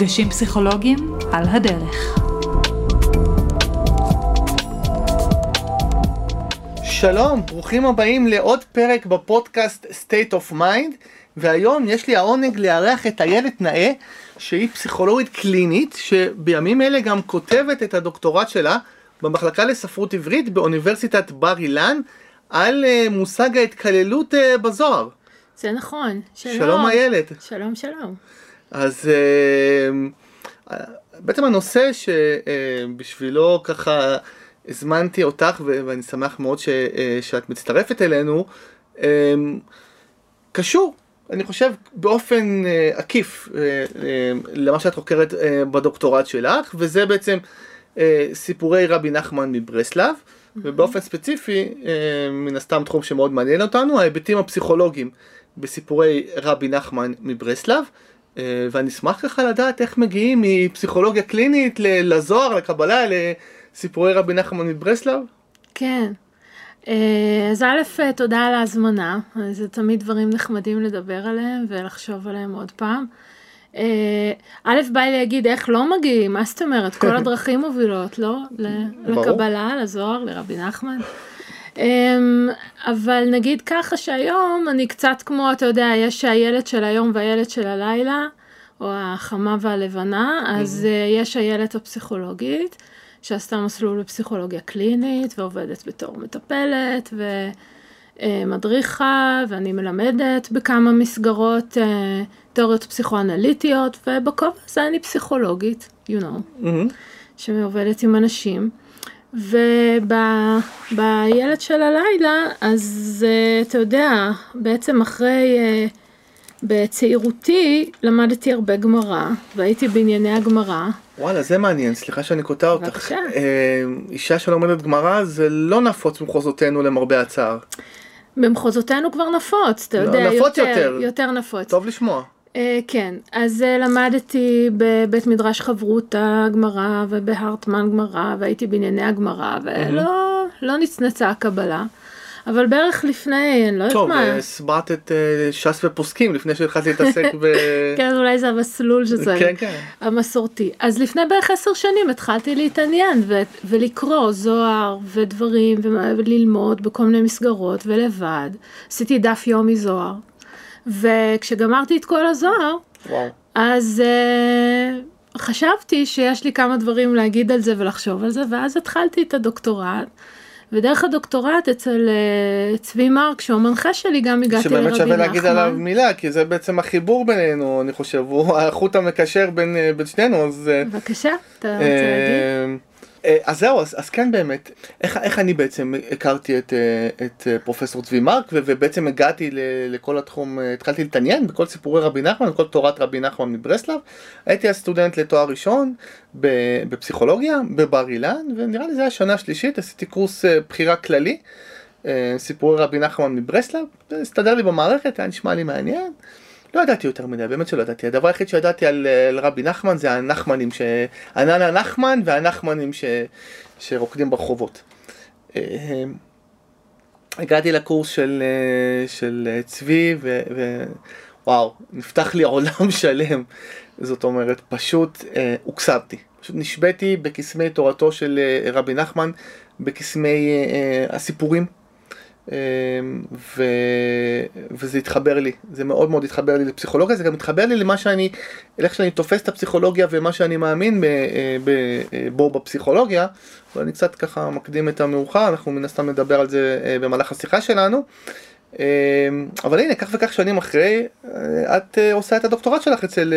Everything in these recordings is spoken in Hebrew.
מפגשים פסיכולוגיים על הדרך. שלום, ברוכים הבאים לעוד פרק בפודקאסט State of Mind, והיום יש לי העונג לארח את איילת נאה, שהיא פסיכולוגית קלינית, שבימים אלה גם כותבת את הדוקטורט שלה במחלקה לספרות עברית באוניברסיטת בר אילן, על uh, מושג ההתקללות uh, בזוהר. זה נכון, שלום. שלום איילת. שלום, שלום. אז uh, בעצם הנושא שבשבילו ככה הזמנתי אותך ואני שמח מאוד ש- uh, שאת מצטרפת אלינו, um, קשור, אני חושב, באופן uh, עקיף uh, למה שאת חוקרת בדוקטורט שלך, וזה בעצם סיפורי רבי נחמן מברסלב. ובאופן ספציפי, מן הסתם תחום שמאוד מעניין אותנו, ההיבטים הפסיכולוגיים בסיפורי רבי נחמן מברסלב, ואני אשמח ככה לדעת איך מגיעים מפסיכולוגיה קלינית לזוהר, לקבלה, לסיפורי רבי נחמן מברסלב. כן. אז א', תודה על ההזמנה, זה תמיד דברים נחמדים לדבר עליהם ולחשוב עליהם עוד פעם. א', בא לי להגיד איך לא מגיעים, מה זאת אומרת, כל הדרכים מובילות, לא? לקבלה, לזוהר, לרבי נחמן. אבל נגיד ככה שהיום אני קצת כמו, אתה יודע, יש הילד של היום והילד של הלילה, או החמה והלבנה, אז יש הילד הפסיכולוגית, שעשתה מסלול בפסיכולוגיה קלינית, ועובדת בתור מטפלת, ומדריכה, ואני מלמדת בכמה מסגרות. תיאוריות פסיכואנליטיות, ובכובע הזה אני פסיכולוגית, you know, mm-hmm. שעובדת עם אנשים. ובילד של הלילה, אז אתה יודע, בעצם אחרי, בצעירותי למדתי הרבה גמרא, והייתי בענייני הגמרא. וואלה, זה מעניין, סליחה שאני קוטע אותך. בבקשה. אישה שלומדת גמרא זה לא נפוץ במחוזותינו למרבה הצער. במחוזותינו כבר נפוץ, אתה יודע, נפוץ יותר, יותר, יותר נפוץ. טוב לשמוע. Uh, כן, אז uh, למדתי בבית מדרש חברותא גמרא ובהרטמן גמרא והייתי בענייני הגמרא ולא לא נצנצה הקבלה. אבל בערך לפני, אני לא יודעת מה. טוב, הסברת את uh, ש"ס ופוסקים לפני שהתחלתי להתעסק ב... כן, אולי זה המסלול שזה כן, כן. המסורתי. אז לפני בערך עשר שנים התחלתי להתעניין ו- ולקרוא זוהר ודברים וללמוד בכל מיני מסגרות ולבד. עשיתי דף יומי זוהר. וכשגמרתי את כל הזוהר, וואו. אז uh, חשבתי שיש לי כמה דברים להגיד על זה ולחשוב על זה, ואז התחלתי את הדוקטורט. ודרך הדוקטורט אצל uh, צבי מרק, שהוא המנחה שלי, גם הגעתי לרבי נחמן. שבאמת שווה להגיד עליו מילה, כי זה בעצם החיבור בינינו, אני חושב, הוא החוט המקשר בין, בין שנינו, אז... בבקשה, אתה רוצה להגיד? אז זהו, אז, אז כן באמת, איך, איך אני בעצם הכרתי את, את פרופסור צבי מרק ובעצם הגעתי ל, לכל התחום, התחלתי להתעניין בכל סיפורי רבי נחמן, בכל תורת רבי נחמן מברסלב. הייתי אז סטודנט לתואר ראשון בפסיכולוגיה בבר אילן, ונראה לי זה היה שנה שלישית, עשיתי קורס בחירה כללי, סיפורי רבי נחמן מברסלב, הסתדר לי במערכת, היה נשמע לי מעניין. לא ידעתי יותר מדי, באמת שלא ידעתי. הדבר היחיד שידעתי על, על רבי נחמן זה הנחמנים, ש... עננה נחמן והנחמנים ש... שרוקדים ברחובות. הגעתי לקורס של, של צבי ו... ווואו, נפתח לי עולם שלם. זאת אומרת, פשוט הוקסבתי. פשוט נשבתי בקסמי תורתו של רבי נחמן, בקסמי הסיפורים. ו... וזה התחבר לי, זה מאוד מאוד התחבר לי לפסיכולוגיה, זה גם התחבר לי למה שאני, איך שאני תופס את הפסיכולוגיה ומה שאני מאמין בו בפסיכולוגיה, ואני קצת ככה מקדים את המאוחר, אנחנו מן הסתם נדבר על זה במהלך השיחה שלנו. אבל הנה, כך וכך שנים אחרי, את עושה את הדוקטורט שלך אצל,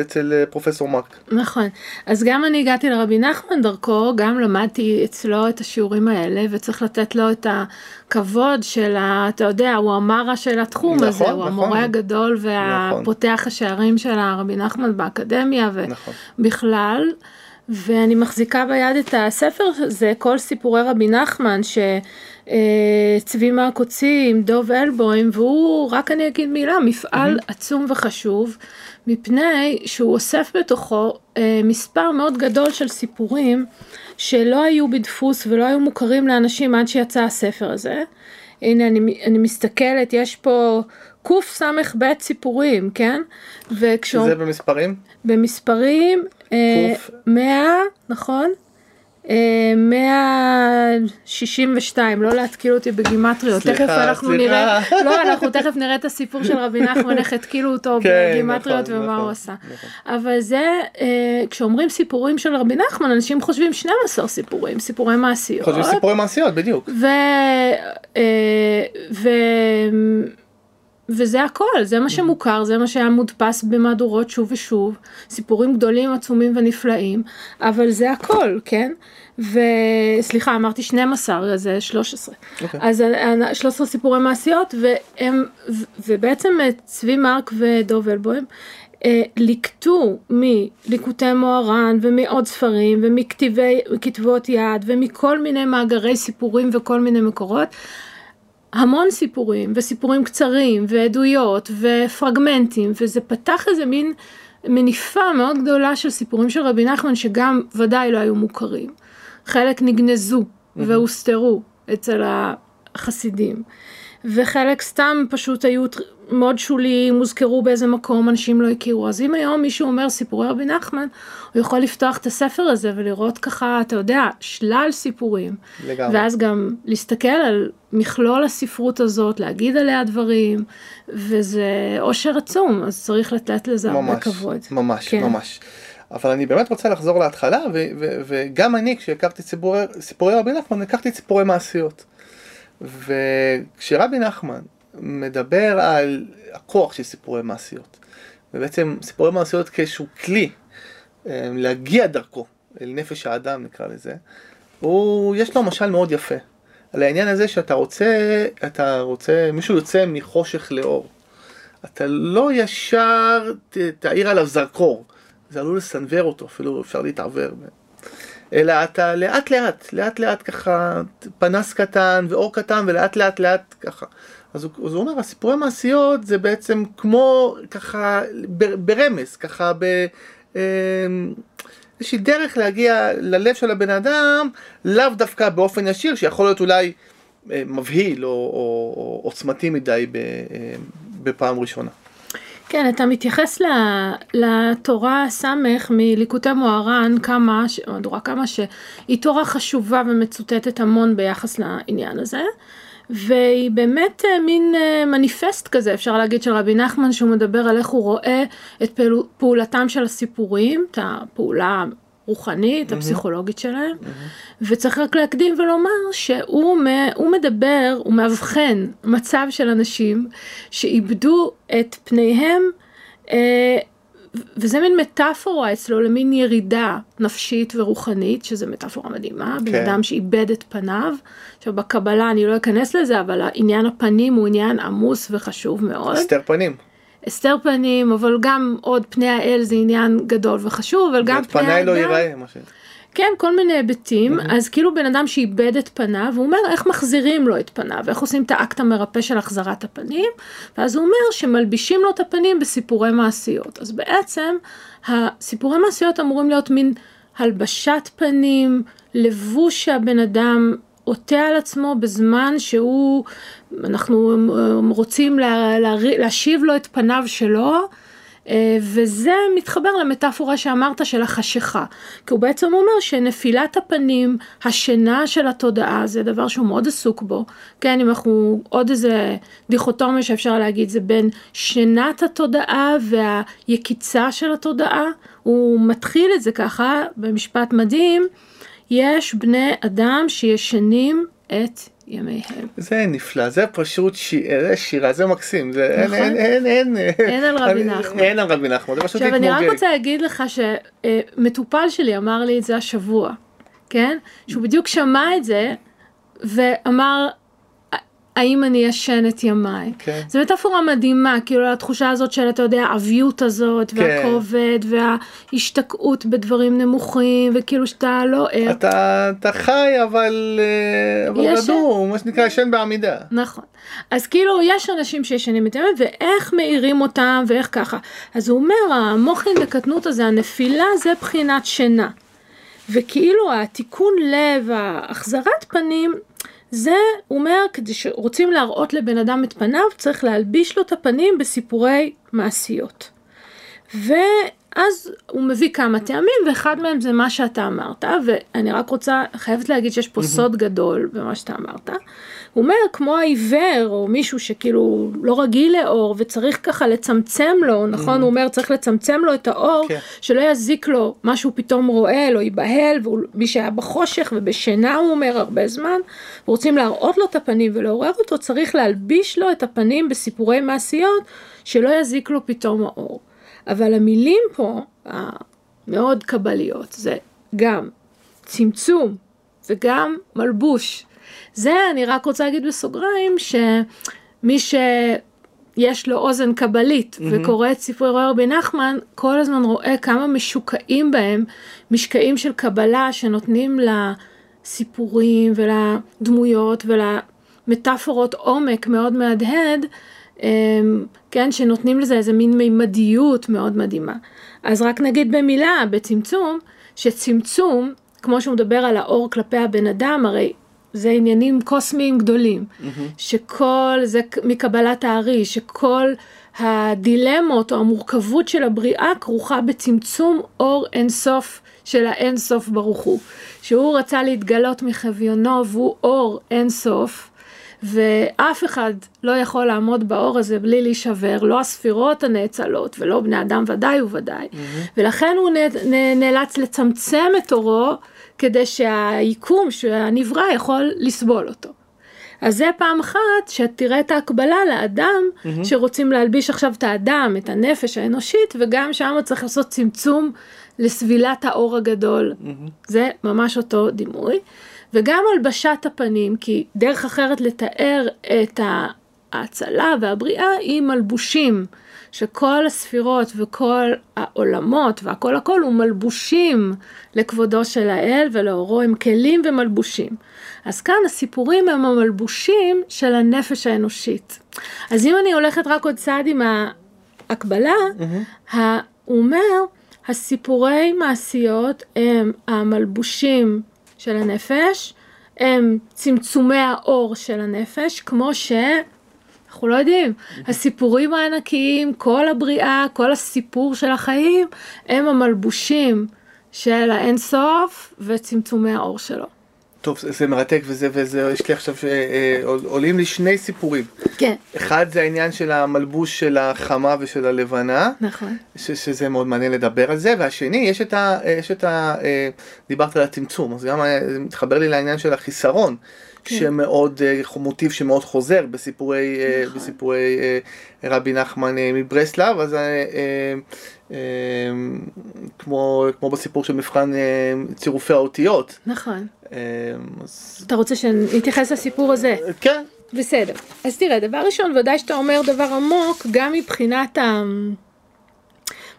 אצל פרופסור מרק. נכון, אז גם אני הגעתי לרבי נחמן דרכו, גם למדתי אצלו את השיעורים האלה, וצריך לתת לו את הכבוד של, ה, אתה יודע, הוא המרה של התחום נכון, הזה, הוא נכון. המורה הגדול והפותח נכון. השערים של הרבי נחמן באקדמיה ובכלל. נכון. ואני מחזיקה ביד את הספר הזה, כל סיפורי רבי נחמן, שצבי מרק הוציא עם דוב אלבוים, והוא, רק אני אגיד מילה, מפעל mm-hmm. עצום וחשוב, מפני שהוא אוסף בתוכו אה, מספר מאוד גדול של סיפורים שלא היו בדפוס ולא היו מוכרים לאנשים עד שיצא הספר הזה. הנה אני, אני מסתכלת, יש פה קס"ב סיפורים, כן? וכשאומ... זה במספרים? במספרים, אה, 100, נכון? 162, לא להתקיל אותי בגימטריות, תכף אנחנו סליחה. נראה, לא, אנחנו תכף נראה את הסיפור של רבי נחמן, איך התקילו אותו כן, בגימטריות נכון, ומה נכון, הוא עשה. נכון. אבל זה, אה, כשאומרים סיפורים של רבי נחמן, אנשים חושבים 12 סיפורים, סיפורי מעשיות. חושבים סיפורי מעשיות, בדיוק. ו... אה, ו... וזה הכל, זה מה שמוכר, זה מה שהיה מודפס במהדורות שוב ושוב, סיפורים גדולים, עצומים ונפלאים, אבל זה הכל, כן? וסליחה, אמרתי 12, זה 13. Okay. אוקיי. אז 13 סיפורי מעשיות, והם, ובעצם צבי מרק ודוב אלבוים, אה, ליקטו מליקוטי מוהר"ן ומעוד ספרים ומכתבות יד ומכל מיני מאגרי סיפורים וכל מיני מקורות המון סיפורים, וסיפורים קצרים, ועדויות, ופרגמנטים, וזה פתח איזה מין מניפה מאוד גדולה של סיפורים של רבי נחמן, שגם ודאי לא היו מוכרים. חלק נגנזו והוסתרו אצל החסידים, וחלק סתם פשוט היו מאוד שוליים, הוזכרו באיזה מקום, אנשים לא הכירו. אז אם היום מישהו אומר סיפורי רבי נחמן, הוא יכול לפתוח את הספר הזה ולראות ככה, אתה יודע, שלל סיפורים. לגמרי. ואז גם להסתכל על מכלול הספרות הזאת, להגיד עליה דברים, וזה עושר עצום, אז צריך לתת לזה ממש, הרבה כבוד. ממש, כן. ממש. אבל אני באמת רוצה לחזור להתחלה, וגם אני, כשהכרתי סיפורי, סיפורי רבי נחמן, הכרתי סיפורי מעשיות. וכשרבי נחמן מדבר על הכוח של סיפורי מעשיות. ובעצם סיפורי מעשיות כאיזשהו כלי אה, להגיע דרכו אל נפש האדם נקרא לזה, הוא, יש לו משל מאוד יפה. על העניין הזה שאתה רוצה, אתה רוצה, מישהו יוצא מחושך לאור. אתה לא ישר ת, תאיר עליו זרקור, זה עלול לסנוור אותו, אפילו אפשר להתעוור. אלא אתה לאט לאט, לאט לאט ככה, פנס קטן ואור קטן ולאט לאט לאט ככה. אז הוא, אז הוא אומר, הסיפורי מעשיות זה בעצם כמו ככה ברמז, ככה ב... אמ, איזושהי דרך להגיע ללב של הבן אדם, לאו דווקא באופן ישיר, שיכול להיות אולי אה, מבהיל או, או, או עוצמתי מדי אה, בפעם ראשונה. כן, אתה מתייחס לתורה סמך מליקוטי מוהר"ן כמה, מהדורה כמה שהיא תורה חשובה ומצוטטת המון ביחס לעניין הזה. והיא באמת אה, מין אה, מניפסט כזה, אפשר להגיד, של רבי נחמן, שהוא מדבר על איך הוא רואה את פעולתם של הסיפורים, את הפעולה הרוחנית, הפסיכולוגית שלהם, וצריך רק להקדים ולומר שהוא מדבר, הוא מאבחן מצב של אנשים שאיבדו את פניהם אה, וזה מין מטאפורה אצלו למין ירידה נפשית ורוחנית, שזה מטאפורה מדהימה, כן. בן אדם שאיבד את פניו. עכשיו בקבלה אני לא אכנס לזה, אבל עניין הפנים הוא עניין עמוס וחשוב מאוד. הסתר פנים. הסתר פנים, אבל גם עוד פני האל זה עניין גדול וחשוב, אבל גם פני האדם. פניי לא ייראה, מה ש... כן, כל מיני היבטים, mm-hmm. אז כאילו בן אדם שאיבד את פניו, הוא אומר איך מחזירים לו את פניו, איך עושים את האקט המרפא של החזרת הפנים, ואז הוא אומר שמלבישים לו את הפנים בסיפורי מעשיות. אז בעצם הסיפורי מעשיות אמורים להיות מין הלבשת פנים, לבוש שהבן אדם עוטה על עצמו בזמן שהוא, אנחנו רוצים לה, לה, להשיב לו את פניו שלו. אה, וזה מתחבר למטאפורה שאמרת של החשיכה, כי הוא בעצם אומר שנפילת הפנים, השינה של התודעה, זה דבר שהוא מאוד עסוק בו, כן, אם אנחנו, עוד איזה דיכוטומיה שאפשר להגיד, זה בין שינת התודעה והיקיצה של התודעה, הוא מתחיל את זה ככה במשפט מדהים, יש בני אדם שישנים את ימיהם. זה נפלא, זה פשוט שיר, שירה, זה מקסים, זה נכון? אין, אין, אין, אין, אין על רבי נחמן. אין על רבי נחמן, זה פשוט להתמוגג. עכשיו אני רק רוצה להגיד לך שמטופל שלי אמר לי את זה השבוע, כן? שהוא בדיוק שמע את זה ואמר, האם אני ישן את ימיי. כן. זו מטאפורה מדהימה, כאילו התחושה הזאת של, אתה יודע, האביות הזאת, כן. והכובד, וההשתקעות בדברים נמוכים, וכאילו שאתה לא ער. אתה, אתה חי, אבל, אה, אבל מה שנקרא ישן בעמידה. נכון. אז כאילו, יש אנשים שישנים את ימיי, ואיך מאירים אותם, ואיך ככה. אז הוא אומר, המוחין בקטנות הזה, הנפילה זה בחינת שינה. וכאילו התיקון לב, החזרת פנים, זה, הוא אומר, כדי שרוצים להראות לבן אדם את פניו, צריך להלביש לו את הפנים בסיפורי מעשיות. ואז הוא מביא כמה טעמים, ואחד מהם זה מה שאתה אמרת, ואני רק רוצה, חייבת להגיד שיש פה סוד גדול במה שאתה אמרת. הוא אומר, כמו העיוור, או מישהו שכאילו לא רגיל לאור, וצריך ככה לצמצם לו, נכון? הוא אומר, צריך לצמצם לו את האור, כן. שלא יזיק לו מה שהוא פתאום רואה, לא ייבהל, ומי שהיה בחושך ובשינה, הוא אומר, הרבה זמן, ורוצים להראות לו את הפנים ולעורר אותו, צריך להלביש לו את הפנים בסיפורי מעשיות, שלא יזיק לו פתאום האור. אבל המילים פה, המאוד קבליות, זה גם צמצום וגם מלבוש. זה אני רק רוצה להגיד בסוגריים, שמי שיש לו אוזן קבלית mm-hmm. וקורא את ספרי רבי נחמן, כל הזמן רואה כמה משוקעים בהם, משקעים של קבלה שנותנים לסיפורים ולדמויות ולמטאפורות עומק מאוד מהדהד. אמ, כן, שנותנים לזה איזה מין מימדיות מאוד מדהימה. אז רק נגיד במילה, בצמצום, שצמצום, כמו שהוא מדבר על האור כלפי הבן אדם, הרי זה עניינים קוסמיים גדולים, mm-hmm. שכל, זה מקבלת הארי, שכל הדילמות או המורכבות של הבריאה כרוכה בצמצום אור אינסוף של האינסוף ברוך הוא. שהוא רצה להתגלות מחביונו והוא אור אינסוף, ואף אחד לא יכול לעמוד באור הזה בלי להישבר, לא הספירות הנאצלות ולא בני אדם ודאי וודאי, mm-hmm. ולכן הוא נאלץ לצמצם את אורו כדי שהיקום שהנברא יכול לסבול אותו. אז זה פעם אחת שתראה את ההקבלה לאדם mm-hmm. שרוצים להלביש עכשיו את האדם, את הנפש האנושית, וגם שם צריך לעשות צמצום לסבילת האור הגדול. Mm-hmm. זה ממש אותו דימוי. וגם הלבשת הפנים, כי דרך אחרת לתאר את ההצלה והבריאה היא מלבושים, שכל הספירות וכל העולמות והכל הכל הוא מלבושים לכבודו של האל ולאורו הם כלים ומלבושים. אז כאן הסיפורים הם המלבושים של הנפש האנושית. אז אם אני הולכת רק עוד צעד עם ההקבלה, mm-hmm. הוא אומר, הסיפורי מעשיות הם המלבושים של הנפש, הם צמצומי האור של הנפש, כמו ש... אנחנו לא יודעים, הסיפורים הענקיים, כל הבריאה, כל הסיפור של החיים, הם המלבושים של האינסוף וצמצומי האור שלו. טוב, זה מרתק וזה, וזה, יש לי עכשיו, אה, עולים לי שני סיפורים. כן. אחד זה העניין של המלבוש של החמה ושל הלבנה. נכון. ש, שזה מאוד מעניין לדבר על זה, והשני, יש את ה... יש את ה אה, דיברת על הצמצום, אז גם אה, זה מתחבר לי לעניין של החיסרון. כן. שמאוד, מוטיב שמאוד חוזר בסיפורי, נכון. בסיפורי רבי נחמן מברסלב, אז כמו, כמו בסיפור של מבחן צירופי האותיות. נכון. אז... אתה רוצה שנתייחס לסיפור הזה? כן. בסדר. אז תראה, דבר ראשון, ודאי שאתה אומר דבר עמוק, גם מבחינת ה...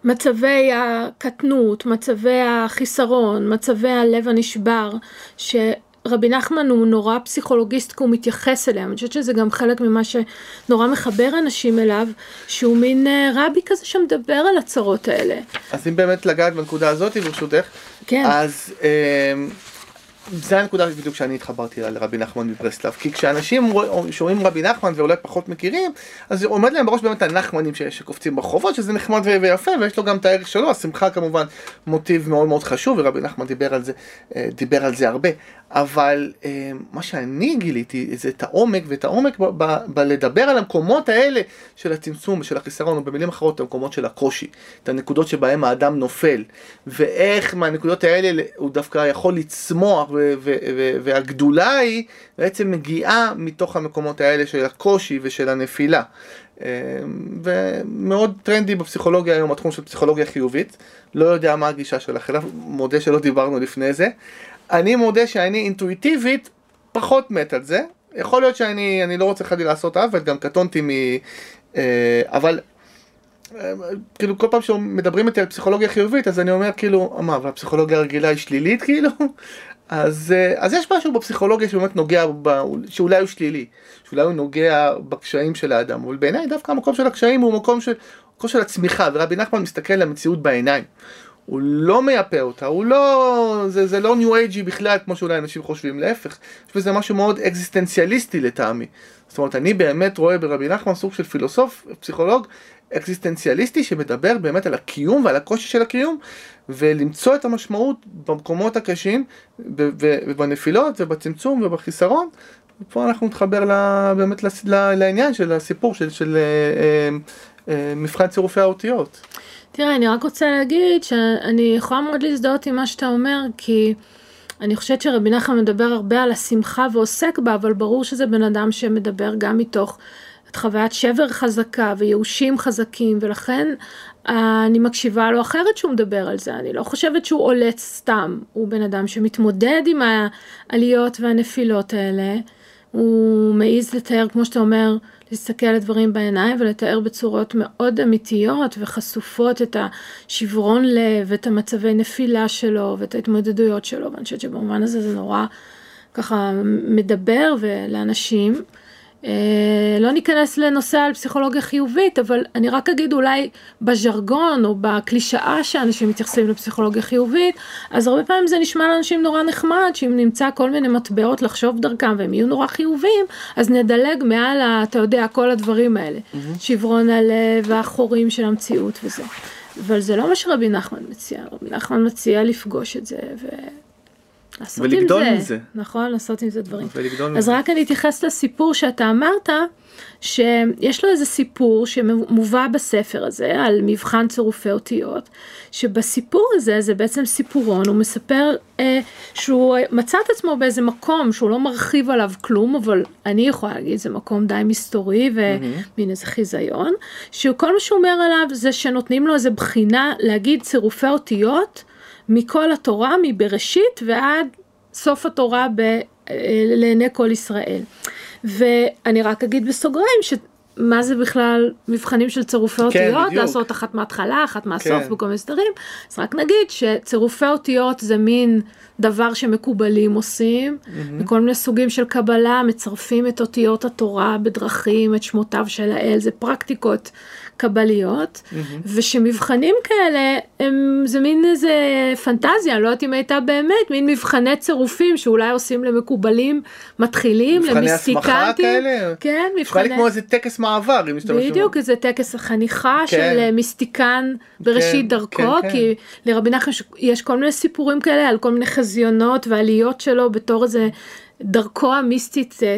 מצבי הקטנות, מצבי החיסרון, מצבי הלב הנשבר, שרבי נחמן הוא נורא פסיכולוגיסט כי הוא מתייחס אליהם, אני חושבת שזה גם חלק ממה שנורא מחבר אנשים אליו, שהוא מין אה, רבי כזה שמדבר על הצרות האלה. אז אם באמת לגעת בנקודה הזאת ברשותך, כן. אז... אה, זה הנקודה בדיוק שאני התחברתי לרבי נחמן מברסלב, כי כשאנשים שומעים רבי נחמן ואולי פחות מכירים, אז עומד להם בראש באמת הנחמנים שקופצים ברחובות, שזה נחמד ויפה, ויש לו גם את הערך שלו, השמחה כמובן מוטיב מאוד מאוד חשוב, ורבי נחמן דיבר על זה, אה, דיבר על זה הרבה. אבל אה, מה שאני גיליתי זה את העומק, ואת העומק בלדבר על המקומות האלה של הצמצום ושל החיסרון, או במילים אחרות, את המקומות של הקושי, את הנקודות שבהם האדם נופל, ואיך מהנקודות האלה הוא דווקא יכול לצמוח, והגדולה היא בעצם מגיעה מתוך המקומות האלה של הקושי ושל הנפילה. אה, ומאוד טרנדי בפסיכולוגיה היום, התחום של פסיכולוגיה חיובית, לא יודע מה הגישה שלך מודה שלא דיברנו לפני זה. אני מודה שאני אינטואיטיבית פחות מת על זה. יכול להיות שאני אני לא רוצה חלילה לעשות עוול, גם קטונתי מ... אה, אבל אה, כאילו כל פעם שמדברים איתי על פסיכולוגיה חיובית אז אני אומר כאילו מה והפסיכולוגיה הרגילה היא שלילית כאילו אז, אה, אז יש משהו בפסיכולוגיה שבאמת נוגע, ב, שאולי הוא שלילי, שאולי הוא נוגע בקשיים של האדם, אבל בעיניי דווקא המקום של הקשיים הוא מקום של, מקום של הצמיחה ורבי נחמן מסתכל למציאות בעיניים. הוא לא מייפה אותה, הוא לא, זה, זה לא ניו אייג'י בכלל כמו שאולי אנשים חושבים, להפך, יש בזה משהו מאוד אקזיסטנציאליסטי לטעמי. זאת אומרת, אני באמת רואה ברבי נחמן סוג של פילוסוף, פסיכולוג, אקזיסטנציאליסטי שמדבר באמת על הקיום ועל הקושי של הקיום ולמצוא את המשמעות במקומות הקשים ובנפילות ובצמצום ובחיסרון ופה אנחנו נתחבר לה, באמת לעניין של הסיפור של, של אה, אה, אה, מבחן צירופי האותיות. תראה, אני רק רוצה להגיד שאני יכולה מאוד להזדהות עם מה שאתה אומר, כי אני חושבת שרבי נחמן מדבר הרבה על השמחה ועוסק בה, אבל ברור שזה בן אדם שמדבר גם מתוך את חוויית שבר חזקה וייאושים חזקים, ולכן אני מקשיבה לו אחרת שהוא מדבר על זה, אני לא חושבת שהוא עולה סתם, הוא בן אדם שמתמודד עם העליות והנפילות האלה, הוא מעז לתאר, כמו שאתה אומר, להסתכל על הדברים בעיניים ולתאר בצורות מאוד אמיתיות וחשופות את השברון לב ואת המצבי נפילה שלו ואת ההתמודדויות שלו, ואני חושבת שבמובן הזה זה נורא ככה מדבר לאנשים. אה, לא ניכנס לנושא על פסיכולוגיה חיובית, אבל אני רק אגיד אולי בז'רגון או בקלישאה שאנשים מתייחסים לפסיכולוגיה חיובית, אז הרבה פעמים זה נשמע לאנשים נורא נחמד, שאם נמצא כל מיני מטבעות לחשוב דרכם והם יהיו נורא חיוביים, אז נדלג מעל, ה, אתה יודע, כל הדברים האלה. Mm-hmm. שברון הלב והחורים של המציאות וזה. אבל זה לא מה שרבי נחמן מציע, רבי נחמן מציע לפגוש את זה. ו... לעשות ולגדול עם זה. מזה. נכון, לעשות עם זה דברים. אז מזה. רק אני אתייחס לסיפור שאתה אמרת, שיש לו איזה סיפור שמובא בספר הזה על מבחן צירופי אותיות, שבסיפור הזה זה בעצם סיפורון, הוא מספר אה, שהוא מצא את עצמו באיזה מקום שהוא לא מרחיב עליו כלום, אבל אני יכולה להגיד זה מקום די מסתורי ומין. איזה חיזיון, שכל מה שהוא אומר עליו זה שנותנים לו איזה בחינה להגיד צירופי אותיות. מכל התורה, מבראשית ועד סוף התורה ב, אה, לעיני כל ישראל. ואני רק אגיד בסוגריים, שמה זה בכלל מבחנים של צירופי כן, אותיות, בדיוק. לעשות אחת מההתחלה, אחת מהסוף כן. בכל מיני סדרים, אז רק נגיד שצירופי אותיות זה מין דבר שמקובלים עושים, mm-hmm. מכל מיני סוגים של קבלה, מצרפים את אותיות התורה בדרכים, את שמותיו של האל, זה פרקטיקות קבליות, mm-hmm. ושמבחנים כאלה הם, זה מין איזה פנטזיה, אני לא יודעת אם הייתה באמת, מין מבחני צירופים שאולי עושים למקובלים מתחילים, מבחני הסמכה כאלה? כן, מבחני... כמו איזה טקס מעבר, אם משתמשים. בדיוק, איזה טקס החניכה כן. של אה, מיסטיקן בראשית כן, דרכו, כן, כן. כי לרבי נחמן יש כל מיני סיפורים כאלה על כל מיני חזיונות ועליות שלו בתור איזה דרכו המיסטית אה,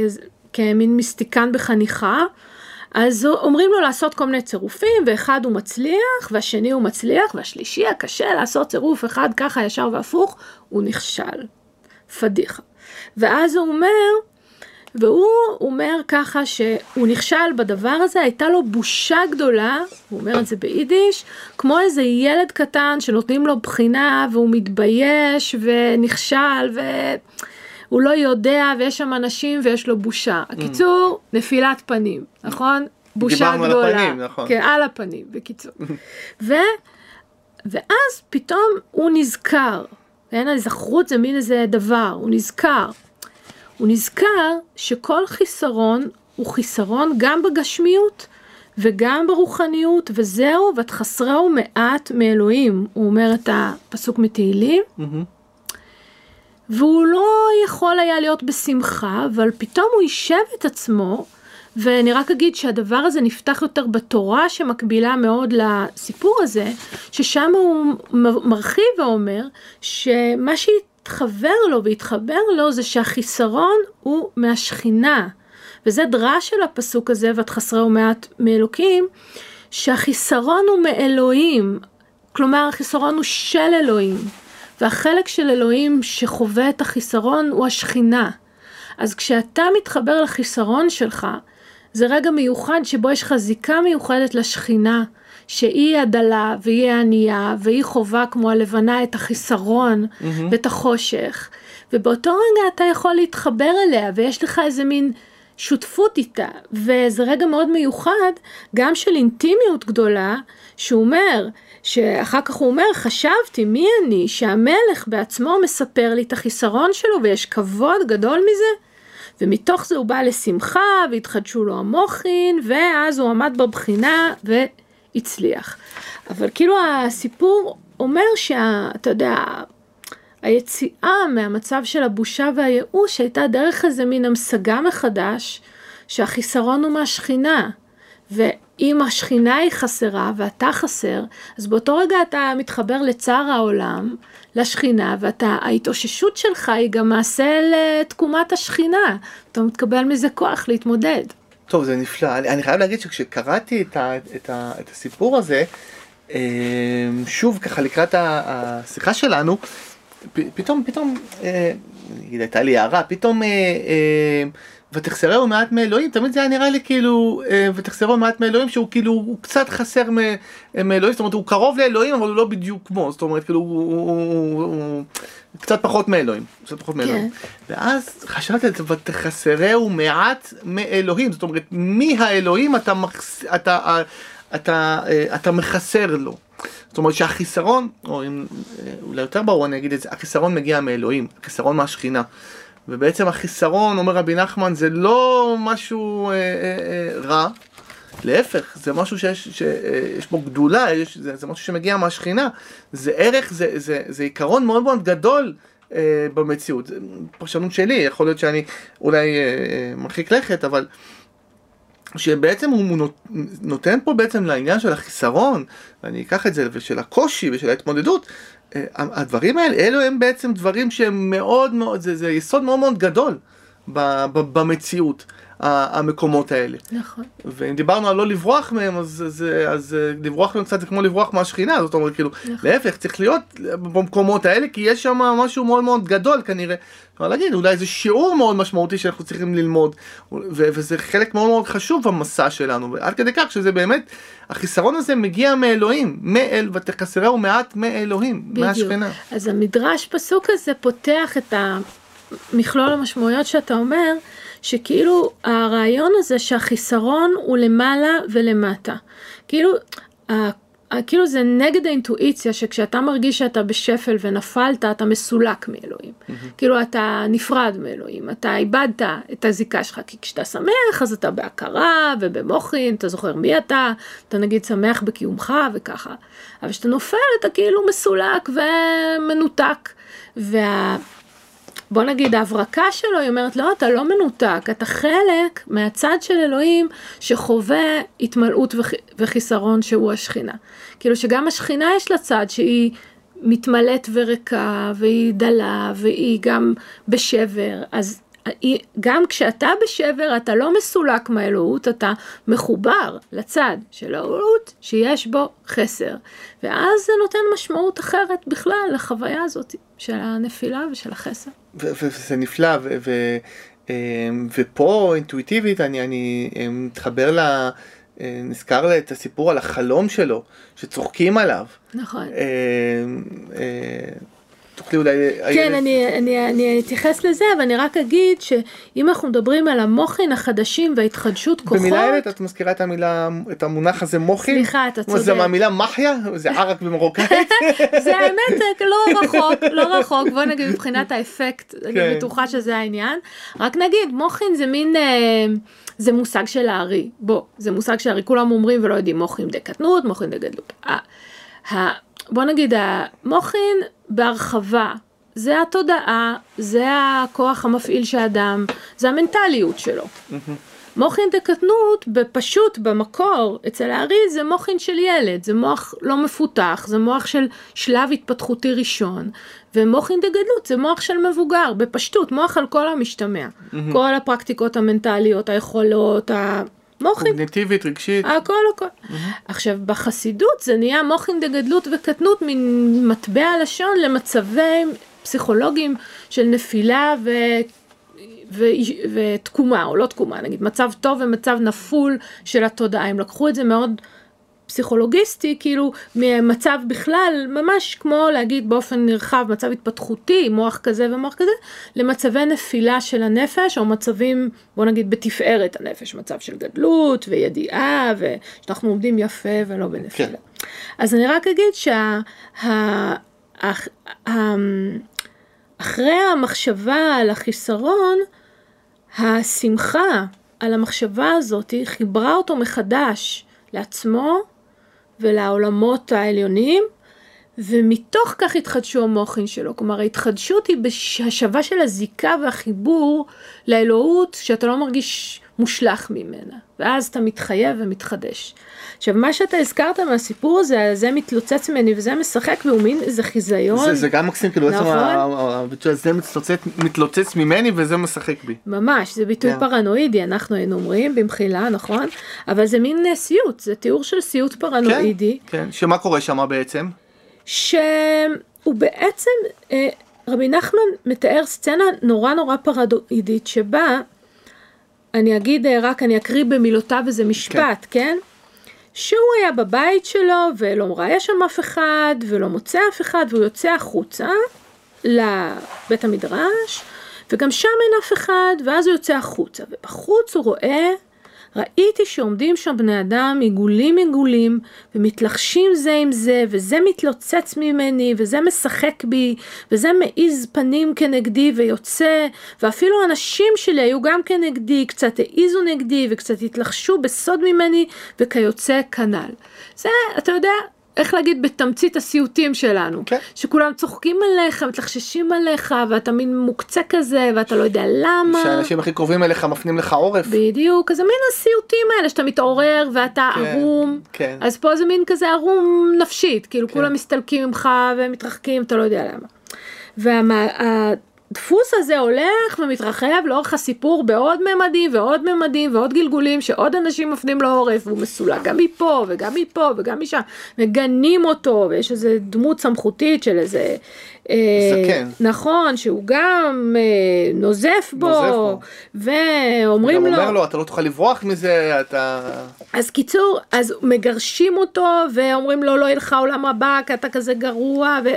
כמין מיסטיקן בחניכה. אז אומרים לו לעשות כל מיני צירופים, ואחד הוא מצליח, והשני הוא מצליח, והשלישי הקשה לעשות צירוף אחד ככה ישר והפוך, הוא נכשל. פדיחה. ואז הוא אומר, והוא אומר ככה שהוא נכשל בדבר הזה, הייתה לו בושה גדולה, הוא אומר את זה ביידיש, כמו איזה ילד קטן שנותנים לו בחינה והוא מתבייש ונכשל ו... הוא לא יודע ויש שם אנשים ויש לו בושה. Mm. הקיצור, נפילת פנים, נכון? בושה גדולה. דיברנו על הפנים, נכון. כן, על הפנים, בקיצור. ו, ואז פתאום הוא נזכר, כן, ההיזכרות זה מין איזה דבר, הוא נזכר. הוא נזכר שכל חיסרון הוא חיסרון גם בגשמיות וגם ברוחניות, וזהו, ותחסרהו מעט מאלוהים. הוא אומר את הפסוק מתהילים. Mm-hmm. והוא לא יכול היה להיות בשמחה, אבל פתאום הוא יישב את עצמו, ואני רק אגיד שהדבר הזה נפתח יותר בתורה שמקבילה מאוד לסיפור הזה, ששם הוא מרחיב ואומר שמה שהתחבר לו והתחבר לו זה שהחיסרון הוא מהשכינה. וזה דרש של הפסוק הזה, ואת חסרה ומעט מאלוקים, שהחיסרון הוא מאלוהים, כלומר החיסרון הוא של אלוהים. והחלק של אלוהים שחווה את החיסרון הוא השכינה. אז כשאתה מתחבר לחיסרון שלך, זה רגע מיוחד שבו יש לך זיקה מיוחדת לשכינה, שהיא הדלה והיא ענייה והיא חווה כמו הלבנה את החיסרון mm-hmm. ואת החושך, ובאותו רגע אתה יכול להתחבר אליה ויש לך איזה מין שותפות איתה, וזה רגע מאוד מיוחד, גם של אינטימיות גדולה, שהוא אומר, שאחר כך הוא אומר, חשבתי, מי אני, שהמלך בעצמו מספר לי את החיסרון שלו ויש כבוד גדול מזה? ומתוך זה הוא בא לשמחה והתחדשו לו המוחין, ואז הוא עמד בבחינה והצליח. אבל כאילו הסיפור אומר שאתה יודע, היציאה מהמצב של הבושה והייאוש הייתה דרך איזה מין המשגה מחדש, שהחיסרון הוא מהשכינה. ואם השכינה היא חסרה ואתה חסר, אז באותו רגע אתה מתחבר לצער העולם, לשכינה, וההתאוששות שלך היא גם מעשה לתקומת השכינה. אתה מתקבל מזה כוח להתמודד. טוב, זה נפלא. אני, אני חייב להגיד שכשקראתי את, ה, את, ה, את הסיפור הזה, אמ, שוב ככה לקראת השיחה שלנו, פתאום, פתאום, אה, נגיד הייתה לי הערה, פתאום אה, אה, ותחסרהו מעט מאלוהים, תמיד זה היה נראה לי כאילו, ותחסרהו מעט מאלוהים שהוא כאילו, הוא קצת חסר מאלוהים, זאת אומרת הוא קרוב לאלוהים אבל הוא לא בדיוק כמו, זאת אומרת כאילו הוא, הוא, הוא, הוא קצת פחות מאלוהים, קצת פחות מאלוהים. כן. ואז חשבתי על זה, ותחסרהו מעט מאלוהים, זאת אומרת מי האלוהים אתה, מחס, אתה, אתה, אתה, אתה מחסר לו. זאת אומרת שהחיסרון, או אם אולי יותר ברור אני אגיד את זה, החיסרון מגיע מאלוהים, החיסרון מהשכינה. ובעצם החיסרון, אומר רבי נחמן, זה לא משהו אה, אה, אה, רע, להפך, זה משהו שיש, שיש בו גדולה, יש, זה, זה משהו שמגיע מהשכינה, זה ערך, זה, זה, זה עיקרון מאוד מאוד גדול אה, במציאות. פרשנות שלי, יכול להיות שאני אולי אה, אה מרחיק לכת, אבל... שבעצם הוא נותן פה בעצם לעניין של החיסרון, ואני אקח את זה, ושל הקושי ושל ההתמודדות, אה, הדברים האלה, אלו הם בעצם דברים שהם מאוד מאוד, זה, זה יסוד מאוד מאוד גדול במציאות. המקומות האלה. נכון. ואם דיברנו על לא לברוח מהם, אז, אז, אז לברוח מהם קצת זה כמו לברוח מהשכינה, זאת אומרת, כאילו, נכון. להפך, צריך להיות במקומות האלה, כי יש שם משהו מאוד מאוד גדול כנראה. אפשר להגיד, אולי זה שיעור מאוד משמעותי שאנחנו צריכים ללמוד, ו- וזה חלק מאוד מאוד חשוב במסע שלנו, עד כדי כך שזה באמת, החיסרון הזה מגיע מאלוהים, מאל, ותחסרהו מעט מאלוהים, בדיוק. מהשכינה. אז המדרש פסוק הזה פותח את המכלול המשמעויות שאתה אומר, שכאילו הרעיון הזה שהחיסרון הוא למעלה ולמטה. כאילו, כאילו זה נגד האינטואיציה שכשאתה מרגיש שאתה בשפל ונפלת אתה מסולק מאלוהים. Mm-hmm. כאילו אתה נפרד מאלוהים, אתה איבדת את הזיקה שלך, כי כשאתה שמח אז אתה בהכרה ובמוחין, אתה זוכר מי אתה, אתה נגיד שמח בקיומך וככה. אבל כשאתה נופל אתה כאילו מסולק ומנותק. וה... בוא נגיד ההברקה שלו, היא אומרת, לא, אתה לא מנותק, אתה חלק מהצד של אלוהים שחווה התמלאות וחיסרון שהוא השכינה. כאילו שגם השכינה יש לה צד שהיא מתמלאת וריקה, והיא דלה, והיא גם בשבר, אז גם כשאתה בשבר אתה לא מסולק מהאלוהות, אתה מחובר לצד של האלוהות שיש בו חסר. ואז זה נותן משמעות אחרת בכלל לחוויה הזאת של הנפילה ושל החסר. וזה נפלא, אמ, ופה אינטואיטיבית אני, אני אמ, מתחבר ל... אה, נזכר את הסיפור על החלום שלו, שצוחקים עליו. נכון. תוכלי אולי... כן, אני, אני, אני אתייחס לזה, אבל אני רק אגיד שאם אנחנו מדברים על המוחין החדשים וההתחדשות כוחות... במילה אמת את מזכירה את המילה, את המונח הזה מוחין? סליחה, אתה צודק. זה מהמילה מחיה? זה ערק במרוקאית? זה האמת לא רחוק, לא רחוק, בוא נגיד מבחינת האפקט, אני כן. בטוחה שזה העניין. רק נגיד, מוחין זה מין... אה, זה מושג של הארי, בוא, זה מושג שהארי כולם אומרים ולא יודעים מוחין דקטנות, מוחין דגדלות. בוא נגיד, המוחין בהרחבה, זה התודעה, זה הכוח המפעיל של האדם, זה המנטליות שלו. מוחין דקטנות, בפשוט, במקור, אצל הארי זה מוחין של ילד, זה מוח לא מפותח, זה מוח של שלב התפתחותי ראשון, ומוחין דגדלות זה מוח של מבוגר, בפשטות, מוח על כל המשתמע. כל הפרקטיקות המנטליות, היכולות, מוחין. קוגניטיבית, רגשית. הכל הכל. Mm-hmm. עכשיו בחסידות זה נהיה מוחין דגדלות וקטנות מין מטבע לשון למצבי פסיכולוגיים של נפילה ו... ו... ותקומה או לא תקומה נגיד מצב טוב ומצב נפול של התודעה הם לקחו את זה מאוד פסיכולוגיסטי, כאילו ממצב בכלל, ממש כמו להגיד באופן נרחב, מצב התפתחותי, מוח כזה ומוח כזה, למצבי נפילה של הנפש, או מצבים, בוא נגיד, בתפארת הנפש, מצב של גדלות וידיעה, ושאנחנו עומדים יפה ולא בנפילה. כן. אז אני רק אגיד שה... ה, ה, אחרי המחשבה על החיסרון, השמחה על המחשבה הזאת חיברה אותו מחדש לעצמו ולעולמות העליונים, ומתוך כך התחדשו המוחין שלו. כלומר, ההתחדשות היא בהשבה של הזיקה והחיבור לאלוהות, שאתה לא מרגיש מושלך ממנה. ואז אתה מתחייב ומתחדש. עכשיו, מה שאתה הזכרת מהסיפור הזה, זה מתלוצץ ממני וזה משחק והוא מין איזה חיזיון. זה, זה גם מקסים, כאילו נכון? בעצם זה מתלוצץ, מתלוצץ ממני וזה משחק בי. ממש, זה ביטוי yeah. פרנואידי, אנחנו היינו אומרים, במחילה, נכון? אבל זה מין אה, סיוט, זה תיאור של סיוט פרנואידי. כן, כן, שמה קורה שם בעצם? שהוא בעצם, אה, רבי נחמן מתאר סצנה נורא נורא פרנואידית שבה, אני אגיד אה, רק, אני אקריא במילותיו איזה משפט, כן? כן? שהוא היה בבית שלו ולא רואה שם אף אחד ולא מוצא אף אחד והוא יוצא החוצה לבית המדרש וגם שם אין אף אחד ואז הוא יוצא החוצה ובחוץ הוא רואה ראיתי שעומדים שם בני אדם עיגולים עיגולים ומתלחשים זה עם זה וזה מתלוצץ ממני וזה משחק בי וזה מעיז פנים כנגדי ויוצא ואפילו הנשים שלי היו גם כנגדי קצת העיזו נגדי וקצת התלחשו בסוד ממני וכיוצא כנ"ל. זה אתה יודע איך להגיד, בתמצית הסיוטים שלנו. כן. שכולם צוחקים עליך, מתלחששים עליך, ואתה מין מוקצה כזה, ואתה לא יודע למה. שהאנשים הכי קרובים אליך מפנים לך עורף. בדיוק, אז זה מין הסיוטים האלה, שאתה מתעורר ואתה כן, ערום. כן. אז פה זה מין כזה ערום נפשית, כאילו כן. כולם מסתלקים ממך ומתרחקים, אתה לא יודע למה. וה... הדפוס הזה הולך ומתרחב לאורך הסיפור בעוד ממדים ועוד ממדים ועוד גלגולים שעוד אנשים מפנים לו עורף והוא מסולק גם מפה וגם מפה וגם משם מגנים אותו ויש איזה דמות סמכותית של איזה אה, זקן. נכון שהוא גם אה, נוזף בו, נוזף בו. ואומרים לו, אומר לו אתה לא תוכל לברוח מזה אתה אז קיצור אז מגרשים אותו ואומרים לו לא יהיה לך עולם הבא כי אתה כזה גרוע. ו...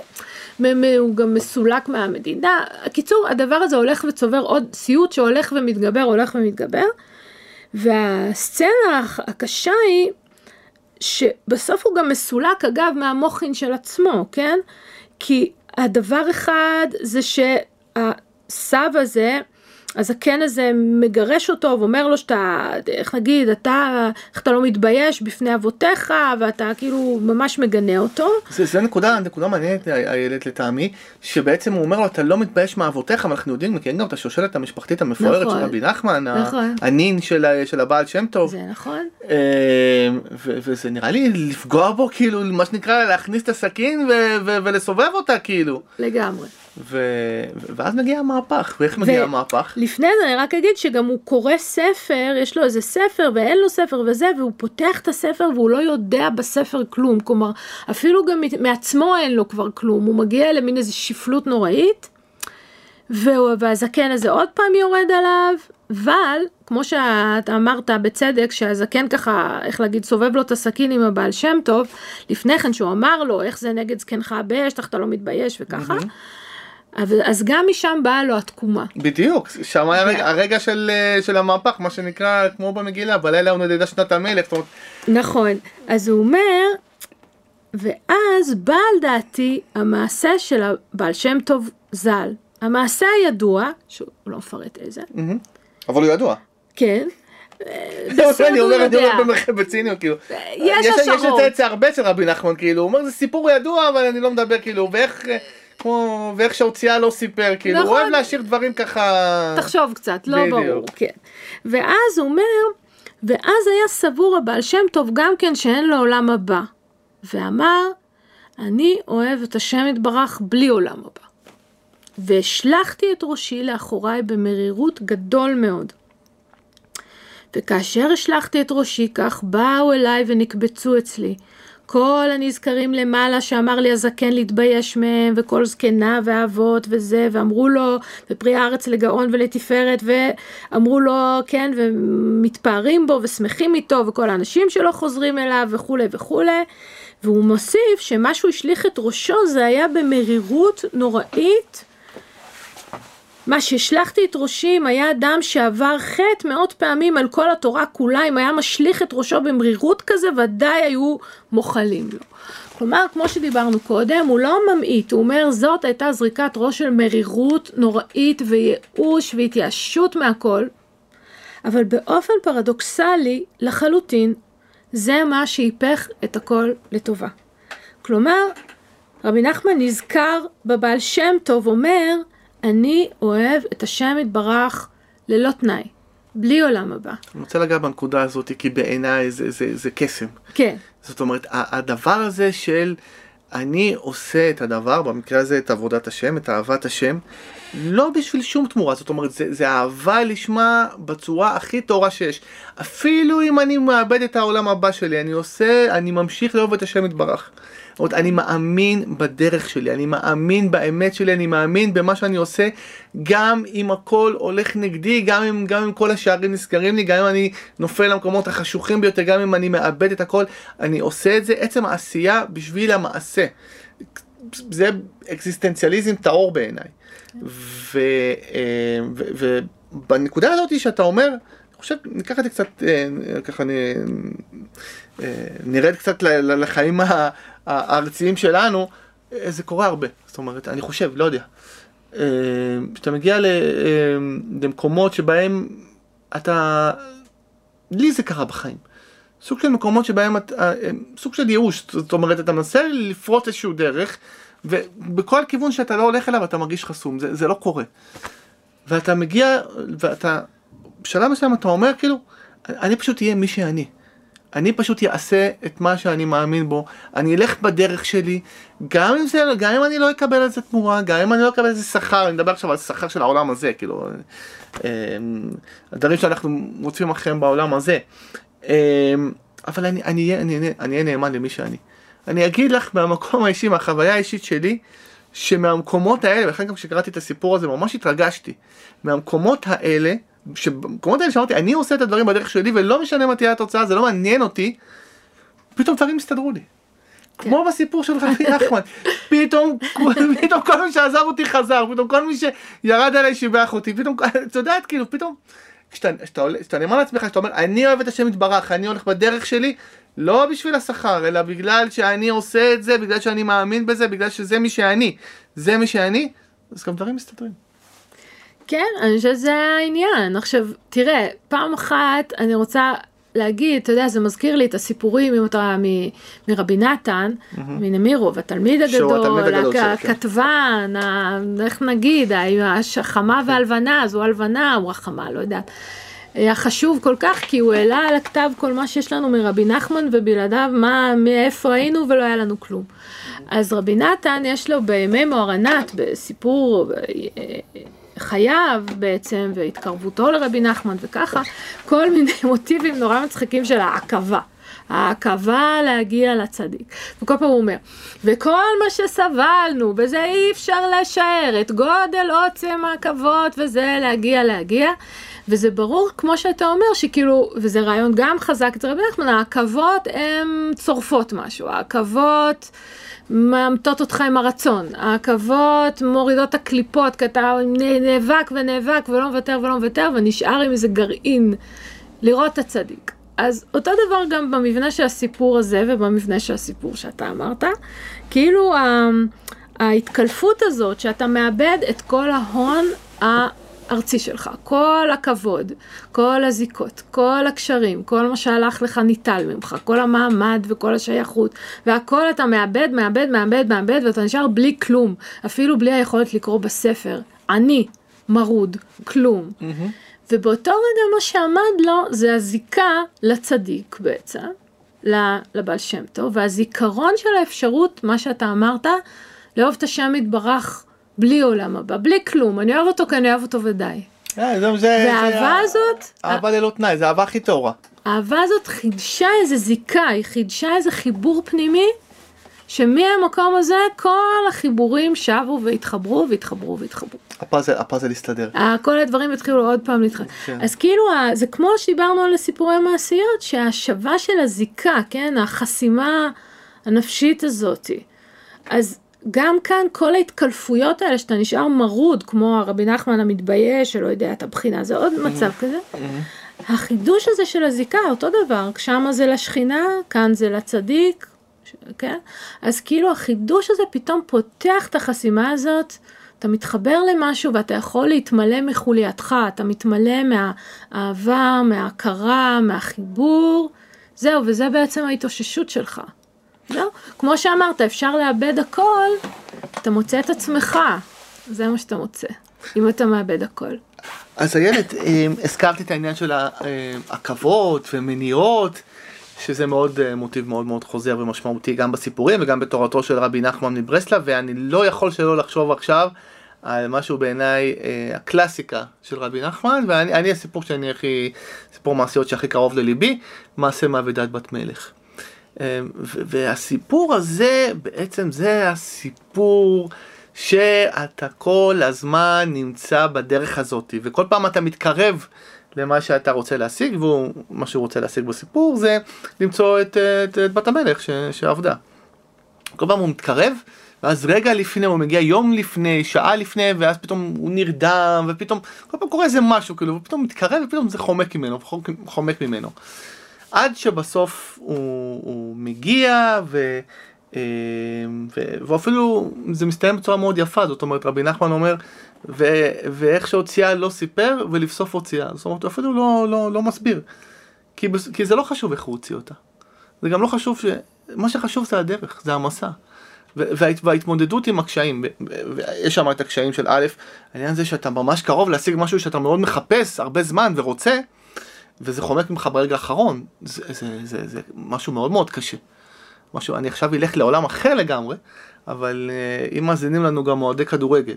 הוא גם מסולק מהמדינה. קיצור, הדבר הזה הולך וצובר עוד סיוט שהולך ומתגבר, הולך ומתגבר. והסצנה הקשה היא שבסוף הוא גם מסולק אגב מהמוחין של עצמו, כן? כי הדבר אחד זה שהסב הזה הזקן הזה מגרש אותו ואומר לו שאתה, איך נגיד, אתה, איך אתה לא מתבייש בפני אבותיך ואתה כאילו ממש מגנה אותו. זה, זה נקודה, נקודה מעניינת איילת לטעמי, שבעצם הוא אומר לו אתה לא מתבייש מאבותיך, ואנחנו יודעים, מכירים גם את השושלת המשפחתית המפוארת נכון, של רבי נחמן, נכון. הנין של, של הבעל שם טוב. זה נכון. אה, ו, וזה נראה לי לפגוע בו כאילו, מה שנקרא להכניס את הסכין ו, ו, ולסובב אותה כאילו. לגמרי. ו... ואז מגיע המהפך, ואיך מגיע ו... המהפך? לפני זה אני רק אגיד שגם הוא קורא ספר, יש לו איזה ספר ואין לו ספר וזה, והוא פותח את הספר והוא לא יודע בספר כלום, כלומר אפילו גם מעצמו אין לו כבר כלום, הוא מגיע למין איזה שפלות נוראית, והזקן הזה עוד פעם יורד עליו, אבל כמו שאתה אמרת בצדק שהזקן ככה, איך להגיד, סובב לו את הסכין עם הבעל שם טוב, לפני כן שהוא אמר לו איך זה נגד זקנך באש, אתה לא מתבייש וככה. Mm-hmm. אבל, אז גם משם באה לו התקומה. בדיוק, שם היה הרגע, הרגע של, אה, של המהפך, מה שנקרא, כמו במגילה, בלילה הוא נדדה שנת המלך. אומרת... נכון, אז הוא אומר, ואז בא על דעתי המעשה של הבעל שם טוב ז"ל. המעשה הידוע, שהוא לא מפרט איזה. אבל הוא ידוע. כן. אני אומר, אני אומר בציניות, כאילו. יש השערות. יש את זה הרבה אצל רבי נחמן, כאילו, הוא אומר, זה סיפור ידוע, אבל אני לא מדבר, כאילו, ואיך... כמו, ואיך שהוציאה לא סיפר, כאילו, נכון. הוא אוהב להשאיר דברים ככה... תחשוב קצת, לא בדיוק. ברור, כן. ואז הוא אומר, ואז היה סבור הבעל שם טוב גם כן שאין לו עולם הבא. ואמר, אני אוהב את השם יתברך בלי עולם הבא. והשלכתי את ראשי לאחוריי במרירות גדול מאוד. וכאשר השלכתי את ראשי כך, באו אליי ונקבצו אצלי, כל הנזכרים למעלה שאמר לי הזקן להתבייש מהם, וכל זקנה ואבות וזה, ואמרו לו, ופרי הארץ לגאון ולתפארת, ואמרו לו, כן, ומתפארים בו ושמחים איתו, וכל האנשים שלו חוזרים אליו וכולי וכולי. והוא מוסיף שמה שהוא השליך את ראשו זה היה במרירות נוראית מה שהשלכתי את ראשי אם היה אדם שעבר חטא מאות פעמים על כל התורה כולה, אם היה משליך את ראשו במרירות כזה, ודאי היו מוחלים לו. כלומר, כמו שדיברנו קודם, הוא לא ממעיט, הוא אומר זאת הייתה זריקת ראש של מרירות נוראית וייאוש והתייאשות מהכל, אבל באופן פרדוקסלי לחלוטין, זה מה שהיפך את הכל לטובה. כלומר, רבי נחמן נזכר בבעל שם טוב אומר, אני אוהב את השם יתברך ללא תנאי, בלי עולם הבא. אני רוצה לגעת בנקודה הזאת, כי בעיניי זה, זה, זה קסם. כן. זאת אומרת, הדבר הזה של אני עושה את הדבר, במקרה הזה את עבודת השם, את אהבת השם, לא בשביל שום תמורה, זאת אומרת, זה, זה אהבה לשמה בצורה הכי טהורה שיש. אפילו אם אני מאבד את העולם הבא שלי, אני עושה, אני ממשיך לאהוב את השם יתברך. זאת אומרת, אני מאמין בדרך שלי, אני מאמין באמת שלי, אני מאמין במה שאני עושה, גם אם הכל הולך נגדי, גם אם, גם אם כל השערים נסגרים לי, גם אם אני נופל למקומות החשוכים ביותר, גם אם אני מאבד את הכל, אני עושה את זה, עצם העשייה בשביל המעשה. זה אקזיסטנציאליזם טהור בעיניי. ובנקודה אה, הזאת שאתה אומר, אני חושב, ניקח את זה קצת, אה, ככה אה, נרד קצת לחיים הארציים שלנו, זה קורה הרבה. זאת אומרת, אני חושב, לא יודע. כשאתה מגיע למקומות שבהם אתה, לי זה קרה בחיים. סוג של מקומות שבהם, אתה, סוג של ייאוש, זאת אומרת, אתה מנסה לפרוט איזשהו דרך, ובכל כיוון שאתה לא הולך אליו אתה מרגיש חסום, זה, זה לא קורה. ואתה מגיע, ואתה, בשלב מסוים אתה אומר כאילו, אני פשוט אהיה מי שאני. אני פשוט אעשה את מה שאני מאמין בו, אני אלך בדרך שלי, גם אם, זה, גם אם אני לא אקבל על זה תמורה, גם אם אני לא אקבל על זה שכר, אני מדבר עכשיו על שכר של העולם הזה, כאילו, אה, הדברים שאנחנו מוצאים אחריהם בעולם הזה. אה, אבל אני אני, אני, אני, אני נאמן למי שאני. אני אגיד לך מהמקום האישי, מהחוויה האישית שלי, שמהמקומות האלה, ולכן גם כשקראתי את הסיפור הזה ממש התרגשתי, מהמקומות האלה, שבמקומות האלה שאמרתי, אני עושה את הדברים בדרך שלי ולא משנה מה תהיה התוצאה, זה לא מעניין אותי, פתאום דברים הסתדרו לי. כן. כמו בסיפור של רבי נחמן, פתאום, פתאום כל מי שעזב אותי חזר, פתאום כל מי שירד עליי שיבח אותי, פתאום, את יודעת, כאילו, פתאום, כשאתה נאמר לעצמך, כשאתה אומר, אני אוהב את השם יתברך, אני הולך בדרך שלי, לא בשביל השכר, אלא בגלל שאני עושה את זה, בגלל שאני מאמין בזה, בגלל שזה מי שאני. זה מי שאני, אז גם דברים מסתדרים. כן, אני חושבת שזה העניין. עכשיו, תראה, פעם אחת אני רוצה להגיד, אתה יודע, זה מזכיר לי את הסיפורים, אם אתה מ, מרבי נתן, mm-hmm. מנמירוב, התלמיד הגדול, הכתבן, כן. איך נגיד, החמה והלבנה, אז הוא הלבנה, הוא החמה, לא יודעת. היה חשוב כל כך, כי הוא העלה על הכתב כל מה שיש לנו מרבי נחמן, ובלעדיו מה, מאיפה היינו ולא היה לנו כלום. אז רבי נתן, יש לו בימי מוהרנת, בסיפור חייו בעצם, והתקרבותו לרבי נחמן וככה, כל מיני מוטיבים נורא מצחיקים של העכבה. העכבה להגיע לצדיק. וכל פעם הוא אומר, וכל מה שסבלנו, בזה אי אפשר לשער, את גודל עוצם העכבות וזה להגיע להגיע. וזה ברור, כמו שאתה אומר, שכאילו, וזה רעיון גם חזק אצל רבי נחמן, העכבות הן צורפות משהו, העכבות מאמתות אותך עם הרצון, העכבות מורידות את הקליפות, כי אתה נאבק ונאבק ולא מוותר ולא מוותר, ונשאר עם איזה גרעין. לראות את הצדיק. אז אותו דבר גם במבנה של הסיפור הזה ובמבנה של הסיפור שאתה אמרת, כאילו ההתקלפות הזאת שאתה מאבד את כל ההון הארצי שלך, כל הכבוד, כל הזיקות, כל הקשרים, כל מה שהלך לך ניטל ממך, כל המעמד וכל השייכות, והכל אתה מאבד, מאבד, מאבד, מאבד, ואתה נשאר בלי כלום, אפילו בלי היכולת לקרוא בספר. אני, מרוד, כלום. Mm-hmm. ובאותו רגע מה שעמד לו זה הזיקה לצדיק בעצם, לבעל שם טוב, והזיכרון של האפשרות, מה שאתה אמרת, לאהוב את השם יתברך בלי עולם הבא, בלי כלום, אני אוהב אותו כי אני אוהב אותו ודי. אה, והאהבה הזאת... אהבה ללא תנאי, זה אהבה הכי טהורה. האהבה הזאת חידשה איזה זיקה, היא חידשה איזה חיבור פנימי, שמהמקום הזה כל החיבורים שבו והתחברו והתחברו והתחברו. הפאזל, הפאזל הסתדר. כל הדברים התחילו עוד פעם להתחבר. כן. אז כאילו זה כמו שדיברנו על סיפורי מעשיות, שההשבה של הזיקה, כן, החסימה הנפשית הזאתי. אז גם כאן כל ההתקלפויות האלה שאתה נשאר מרוד, כמו הרבי נחמן המתבייש שלא יודע את הבחינה, זה עוד מצב כזה. החידוש הזה של הזיקה, אותו דבר, שמה זה לשכינה, כאן זה לצדיק, כן? אז כאילו החידוש הזה פתאום פותח את החסימה הזאת, אתה מתחבר למשהו ואתה יכול להתמלא מחולייתך, אתה מתמלא מהאהבה, מההכרה, מהחיבור, זהו, וזה בעצם ההתאוששות שלך. לא, כמו שאמרת, אפשר לאבד הכל, אתה מוצא את עצמך, זה מה שאתה מוצא, אם אתה מאבד הכל. אז איילת, אה, הזכרתי את העניין של עכבות ומניעות. שזה מאוד אה, מוטיב מאוד מאוד חוזר ומשמעותי גם בסיפורים וגם בתורתו של רבי נחמן מברסלב ואני לא יכול שלא לחשוב עכשיו על משהו בעיניי אה, הקלאסיקה של רבי נחמן ואני הסיפור שאני הכי, סיפור מעשיות שהכי קרוב לליבי, מעשה מאבדת בת מלך. אה, והסיפור הזה בעצם זה הסיפור שאתה כל הזמן נמצא בדרך הזאת וכל פעם אתה מתקרב למה שאתה רוצה להשיג, ומה שהוא רוצה להשיג בסיפור זה למצוא את, את, את בת המלך ש, שעבדה. כל פעם הוא מתקרב, ואז רגע לפני, הוא מגיע יום לפני, שעה לפני, ואז פתאום הוא נרדם, ופתאום, כל פעם קורה איזה משהו, כאילו, ופתאום מתקרב, ופתאום זה חומק ממנו, חומק ממנו. עד שבסוף הוא, הוא מגיע, ו... אה, ו... ואפילו זה מסתיים בצורה מאוד יפה, זאת אומרת רבי נחמן אומר ו... ואיך שהוציאה לא סיפר ולבסוף הוציאה, זאת אומרת הוא אפילו לא, לא, לא מסביר, כי, כי זה לא חשוב איך הוא הוציא אותה, זה גם לא חשוב, ש... מה שחשוב זה הדרך, זה המסע. וה... וההתמודדות עם הקשיים, ויש שם את הקשיים של א', העניין זה שאתה ממש קרוב להשיג משהו שאתה מאוד מחפש הרבה זמן ורוצה, וזה חומק ממך ברגע האחרון, זה, זה, זה, זה משהו מאוד מאוד קשה. משהו, אני עכשיו אלך לעולם אחר לגמרי, אבל uh, אם מאזינים לנו גם אוהדי כדורגל,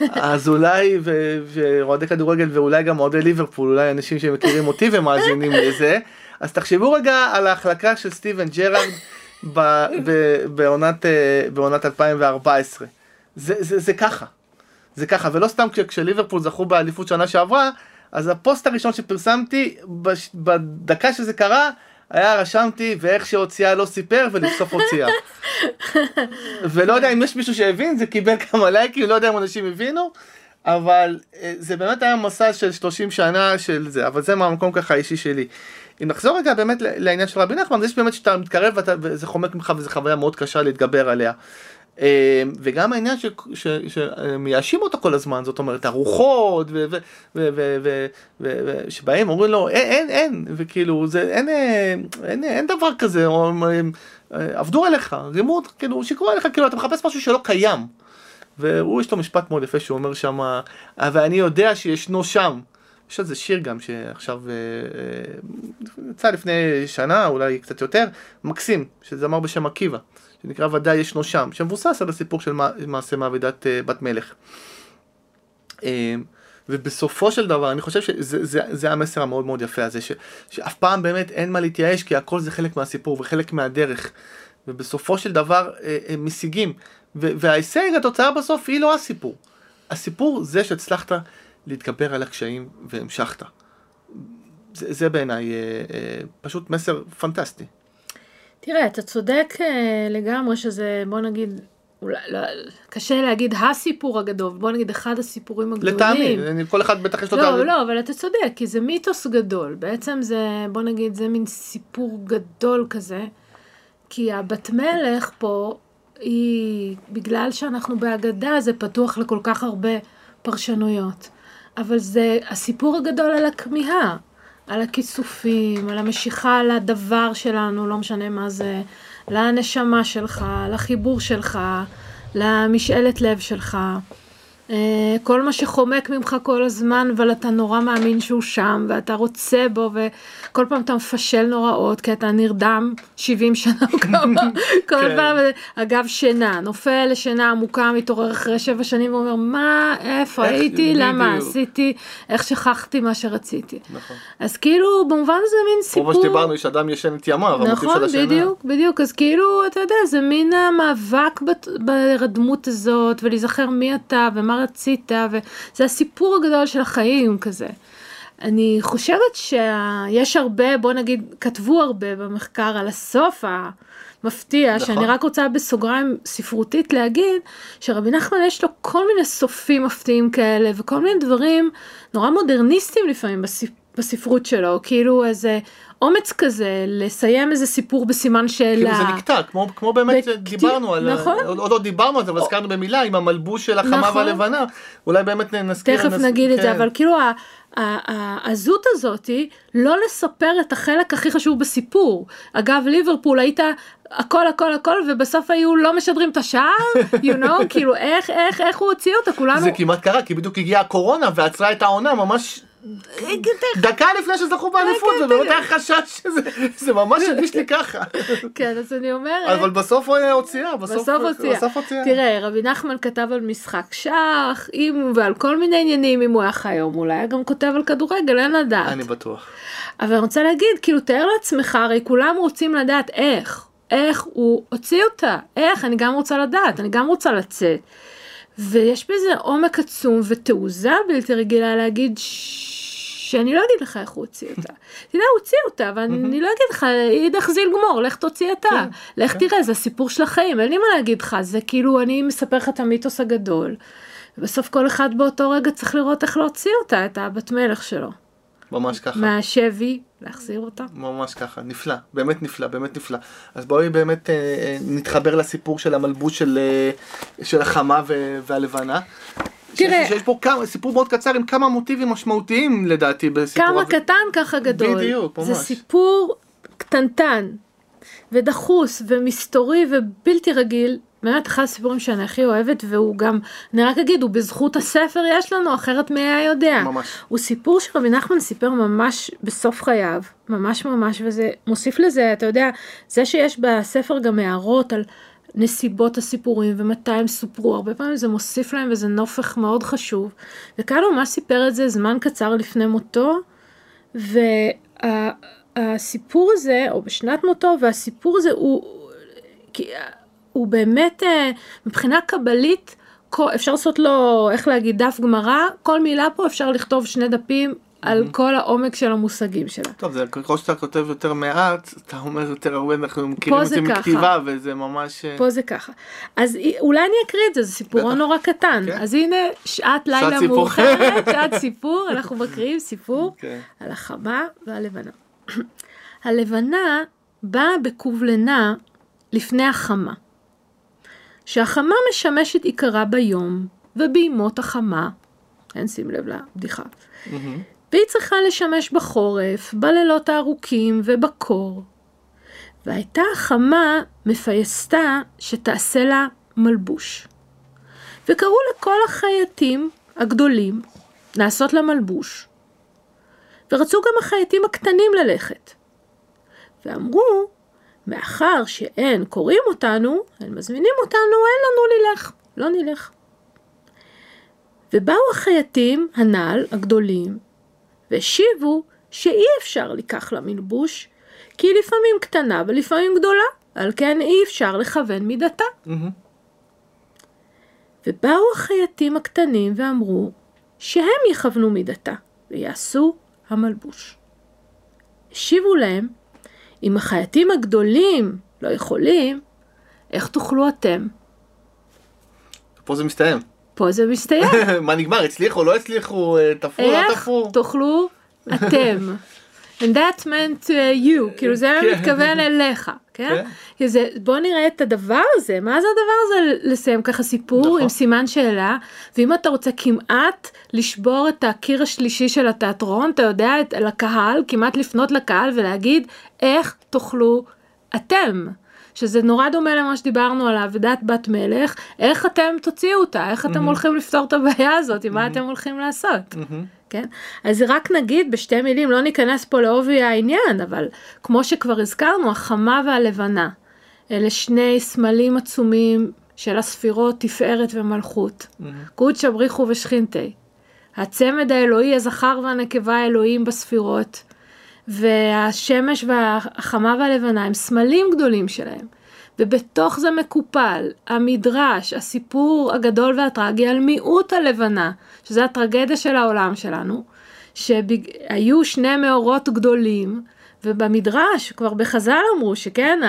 אז אולי, ואוהדי כדורגל ואולי גם אוהדי ליברפול, אולי אנשים שמכירים אותי ומאזינים לזה, אז תחשבו רגע על ההחלקה של סטיבן ג'רארד בעונת, אה, בעונת 2014. זה, זה, זה ככה, זה ככה, ולא סתם כשליברפול זכו באליפות שנה שעברה, אז הפוסט הראשון שפרסמתי, בדקה שזה קרה, היה רשמתי ואיך שהוציאה לא סיפר ולבסוף הוציאה. ולא יודע אם יש מישהו שהבין, זה קיבל כמה לייקים, לא יודע אם אנשים הבינו, אבל אה, זה באמת היה מסע של 30 שנה של זה, אבל זה מהמקום ככה האישי שלי. אם נחזור רגע באמת לעניין של רבי נחמן, זה שבאמת שאתה מתקרב וזה חומק ממך וזו חוויה מאוד קשה להתגבר עליה. אה, וגם העניין שמייאשים אותו כל הזמן, זאת אומרת, הרוחות, שבהם אומרים לו, אין, אין, וכאילו, זה, אין, דבר כזה, או, עבדו עליך, רימו, כאילו, שיקרו עליך, כאילו, אתה מחפש משהו שלא קיים. והוא, יש לו משפט מאוד יפה שהוא אומר שם, ואני יודע שישנו שם. יש על זה שיר גם שעכשיו יצא לפני שנה, אולי קצת יותר, מקסים, שזה אמר בשם עקיבא. שנקרא ודאי ישנו שם, שמבוסס על הסיפור של מעשה מעבדת אה, בת מלך. אה, ובסופו של דבר, אני חושב שזה זה, זה המסר המאוד מאוד יפה הזה, ש, שאף פעם באמת אין מה להתייאש, כי הכל זה חלק מהסיפור וחלק מהדרך. ובסופו של דבר אה, הם משיגים. וההישג, התוצאה בסוף היא לא הסיפור. הסיפור זה שהצלחת להתגבר על הקשיים והמשכת. זה, זה בעיניי פשוט מסר פנטסטי. תראה, אתה צודק אה, לגמרי שזה, בוא נגיד, אולי, לא, קשה להגיד הסיפור הגדול, בוא נגיד אחד הסיפורים הגדולים. לטעמי, כל אחד בטח יש לו... לא, לא, אבל אתה צודק, כי זה מיתוס גדול. בעצם זה, בוא נגיד, זה מין סיפור גדול כזה, כי הבת מלך פה, היא, בגלל שאנחנו בהגדה, זה פתוח לכל כך הרבה פרשנויות. אבל זה הסיפור הגדול על הכמיהה. על הכיסופים, על המשיכה לדבר שלנו, לא משנה מה זה, לנשמה שלך, לחיבור שלך, למשאלת לב שלך. אה, כל מה שחומק ממך כל הזמן, אבל אתה נורא מאמין שהוא שם, ואתה רוצה בו, וכל פעם אתה מפשל נוראות, כי אתה נרדם 70 שנה או כמה, כל כן. פעם, אגב שינה, נופל לשינה עמוקה, מתעורר אחרי שבע שנים ואומר, מה, איפה הייתי, למה עשיתי, איך שכחתי מה שרציתי. נכון. אז כאילו, במובן הזה מין סיפור. כמו שדיברנו, יש אדם ישן את ימיו, נכון, בדיוק, בדיוק, אז כאילו, אתה יודע, זה מין המאבק בדמות הזאת, ולהיזכר מי אתה, ומה רצית, וזה הסיפור הגדול של החיים כזה. אני חושבת שיש הרבה, בוא נגיד, כתבו הרבה במחקר על הסוף המפתיע, נכון. שאני רק רוצה בסוגריים ספרותית להגיד, שרבי נחמן יש לו כל מיני סופים מפתיעים כאלה, וכל מיני דברים נורא מודרניסטיים לפעמים בספרות שלו, כאילו איזה אומץ כזה לסיים איזה סיפור בסימן שאלה. כאילו זה נקטע, כמו, כמו באמת בק... דיברנו על, נכון. עוד, עוד לא דיברנו על זה, אבל הזכרנו במילה עם המלבוש של החמה נכון. והלבנה, אולי באמת נזכיר. תכף נס... נגיד כן. את זה, כן. אבל כאילו העזות הזאתי לא לספר את החלק הכי חשוב בסיפור. אגב, ליברפול היית הכל הכל הכל ובסוף היו לא משדרים את השער, you know, כאילו איך איך איך הוא הוציא אותה כולנו. זה כמעט קרה כי בדיוק הגיעה הקורונה ועצרה את העונה ממש דקה לפני שזכו באליפות ובאמת היה חשש שזה ממש הרגיש לי ככה. כן אז אני אומרת. אבל בסוף הוא הוציאה. בסוף הוציאה. תראה רבי נחמן כתב על משחק שח ועל כל מיני עניינים אם הוא היה חי היום אולי היה גם כותב על כדורגל אין לדעת. אני בטוח. אבל אני רוצה להגיד כאילו תאר לעצמך הרי כולם רוצים לדעת איך איך הוא הוציא אותה איך אני גם רוצה לדעת אני גם רוצה לצאת. ויש בזה עומק עצום ותעוזה בלתי רגילה להגיד שאני לא אגיד לך איך הוא הוציא אותה. אתה יודע, הוא הוציא אותה, ואני לא אגיד לך, אידך זיל גמור, לך תוציא אתה. כן, לך כן. תראה, זה הסיפור של החיים, אין לי מה להגיד לך, זה כאילו, אני מספר לך את המיתוס הגדול. ובסוף כל אחד באותו רגע צריך לראות איך להוציא אותה, את הבת מלך שלו. ממש ככה. מהשבי, להחזיר אותה. ממש ככה, נפלא, באמת נפלא, באמת נפלא. אז בואי באמת אה, אה נתחבר לסיפור של המלבוש של, אה, של החמה והלבנה. תראה, שיש פה כמה, סיפור מאוד קצר עם כמה מוטיבים משמעותיים לדעתי בסיפור. כמה הזה. קטן ככה גדול. בדיוק, ממש. זה סיפור קטנטן ודחוס ומסתורי ובלתי רגיל. באמת אחד הסיפורים שאני הכי אוהבת והוא גם, אני רק אגיד, הוא בזכות הספר יש לנו, אחרת מי היה יודע. ממש. הוא סיפור שרבי נחמן סיפר ממש בסוף חייו, ממש ממש, וזה מוסיף לזה, אתה יודע, זה שיש בספר גם הערות על נסיבות הסיפורים ומתי הם סופרו, הרבה פעמים זה מוסיף להם וזה נופך מאוד חשוב. וכאן הוא ממש סיפר את זה זמן קצר לפני מותו, והסיפור הזה, או בשנת מותו, והסיפור הזה הוא, הוא באמת, אה, מבחינה קבלית, אפשר לעשות לו, איך להגיד, דף גמרא, כל מילה פה אפשר לכתוב שני דפים על כל העומק של המושגים שלה. טוב, זה ככל שאתה כותב יותר מעט, אתה אומר יותר הרבה, אנחנו מכירים את זה מכתיבה, וזה ממש... אה, פה זה ככה. אז אולי אני אקריא את זה, זה סיפורון נורא קטן. כן. אז הנה, שעת לילה מאוחרת, שעת סיפור, אנחנו מקריאים סיפור כן. על החמה והלבנה. הלבנה באה בקובלנה לפני החמה. שהחמה משמשת עיקרה ביום, ובימות החמה, אין שים לב לבדיחה. Mm-hmm. והיא צריכה לשמש בחורף, בלילות הארוכים ובקור. והייתה החמה מפייסתה שתעשה לה מלבוש. וקראו לכל החייטים הגדולים לעשות לה מלבוש. ורצו גם החייטים הקטנים ללכת. ואמרו, מאחר שאין קוראים אותנו, אין מזמינים אותנו, אין לנו ללך, לא נלך. ובאו החייטים הנ"ל, הגדולים, והשיבו שאי אפשר לקח לה מלבוש, כי היא לפעמים קטנה ולפעמים גדולה, על כן אי אפשר לכוון מידתה. Mm-hmm. ובאו החייטים הקטנים ואמרו שהם יכוונו מידתה ויעשו המלבוש. השיבו להם, אם החייטים הגדולים לא יכולים, איך תוכלו אתם? פה זה מסתיים. פה זה מסתיים. מה נגמר? הצליחו, לא הצליחו, אה, תפרו, לא תפרו? איך תוכלו אתם? And that meant uh, you, כאילו זה היה כן. מתכוון אליך, כן? כן. זה, בוא נראה את הדבר הזה, מה זה הדבר הזה לסיים ככה סיפור נכון. עם סימן שאלה, ואם אתה רוצה כמעט לשבור את הקיר השלישי של התיאטרון, אתה יודע, את, לקהל, כמעט לפנות לקהל ולהגיד איך תאכלו אתם. שזה נורא דומה למה שדיברנו על עבודת בת מלך, איך אתם תוציאו אותה, איך אתם mm-hmm. הולכים לפתור את הבעיה הזאת, mm-hmm. מה אתם הולכים לעשות, mm-hmm. כן? אז רק נגיד בשתי מילים, לא ניכנס פה לעובי העניין, אבל כמו שכבר הזכרנו, החמה והלבנה, אלה שני סמלים עצומים של הספירות תפארת ומלכות, mm-hmm. קודשא בריחו ושכינתי. הצמד האלוהי, הזכר והנקבה האלוהים בספירות. והשמש והחמה והלבנה הם סמלים גדולים שלהם. ובתוך זה מקופל המדרש, הסיפור הגדול והטרגי על מיעוט הלבנה, שזה הטרגדיה של העולם שלנו, שהיו שני מאורות גדולים, ובמדרש, כבר בחז"ל אמרו שכן,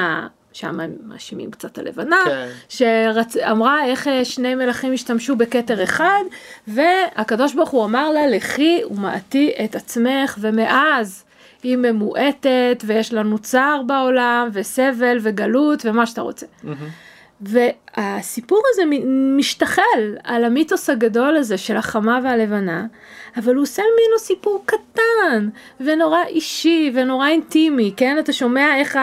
שם הם מאשימים קצת הלבנה, כן. שאמרה איך אה, שני מלכים השתמשו בכתר אחד, והקדוש ברוך הוא אמר לה, לכי ומעטי את עצמך, ומאז היא ממועטת ויש לנו צער בעולם וסבל וגלות ומה שאתה רוצה. Mm-hmm. הסיפור הזה משתחל על המיתוס הגדול הזה של החמה והלבנה, אבל הוא עושה ממנו סיפור קטן ונורא אישי ונורא אינטימי, כן? אתה שומע איך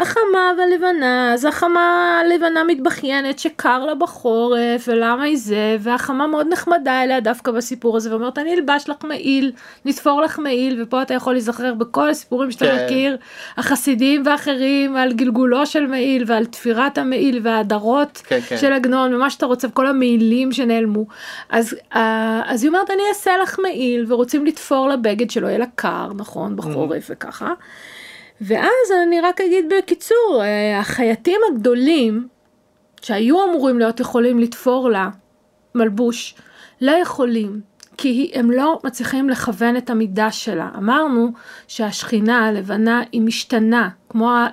החמה והלבנה, אז החמה הלבנה מתבכיינת שקר לה בחורף ולמה היא זה, והחמה מאוד נחמדה אליה דווקא בסיפור הזה ואומרת אני אלבש לך מעיל, נתפור לך מעיל, ופה אתה יכול להיזכר בכל הסיפורים שאתה כן. מכיר, החסידים ואחרים, על גלגולו של מעיל ועל תפירת המעיל וההדרות כן, כן. של עגנון ומה שאתה רוצה וכל המעילים שנעלמו. אז, אה, אז היא אומרת אני אעשה לך מעיל ורוצים לתפור לבגד שלא יהיה לה קר, נכון, בחורף mm. וככה. ואז אני רק אגיד בקיצור, אה, החייטים הגדולים שהיו אמורים להיות יכולים לתפור לה מלבוש, לא יכולים, כי הם לא מצליחים לכוון את המידה שלה. אמרנו שהשכינה הלבנה היא משתנה, כמו, ה,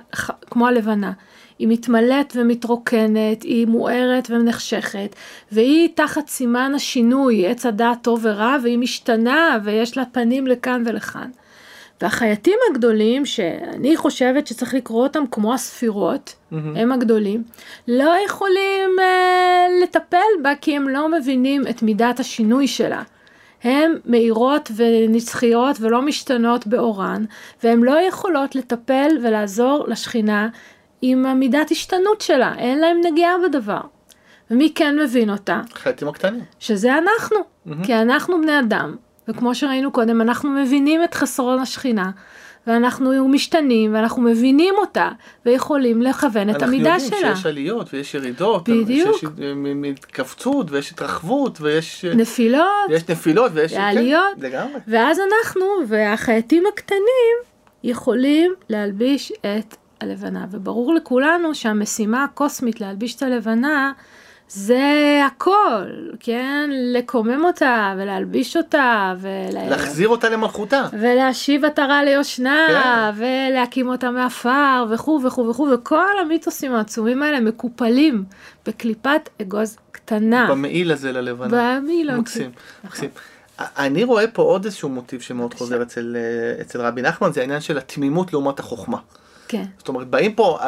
כמו הלבנה. היא מתמלאת ומתרוקנת, היא מוארת ונחשכת, והיא תחת סימן השינוי, עץ הדעת טוב ורע, והיא משתנה ויש לה פנים לכאן ולכאן. והחייטים הגדולים, שאני חושבת שצריך לקרוא אותם כמו הספירות, mm-hmm. הם הגדולים, לא יכולים uh, לטפל בה כי הם לא מבינים את מידת השינוי שלה. הן מאירות ונצחיות ולא משתנות באורן, והן לא יכולות לטפל ולעזור לשכינה עם המידת השתנות שלה, אין להם נגיעה בדבר. ומי כן מבין אותה? החייטים הקטנים. שזה אנחנו, mm-hmm. כי אנחנו בני אדם, וכמו שראינו קודם, אנחנו מבינים את חסרון השכינה, ואנחנו משתנים, ואנחנו מבינים אותה, ויכולים לכוון את המידה שלה. אנחנו יודעים שיש עליות ויש ירידות, בדיוק. שיש התכווצות ויש התרחבות ויש נפילות, ויש נפילות ויש עליות, כן, לגמרי. ואז אנחנו והחייטים הקטנים יכולים להלביש את הלבנה, וברור לכולנו שהמשימה הקוסמית להלביש את הלבנה זה הכל, כן? לקומם אותה ולהלביש אותה ול... להחזיר אותה למלכותה. ולהשיב עטרה ליושנה כן. ולהקים אותה מעפר וכו' וכו' וכו' וכל המיתוסים העצומים האלה מקופלים בקליפת אגוז קטנה. במעיל הזה ללבנה. במעיל. הזה. מקסים, מקסים. אני רואה פה עוד איזשהו מוטיב שמאוד חוזר אצל, אה, אצל רבי נחמן, זה העניין של התמימות לעומת החוכמה. כן. זאת אומרת, באים פה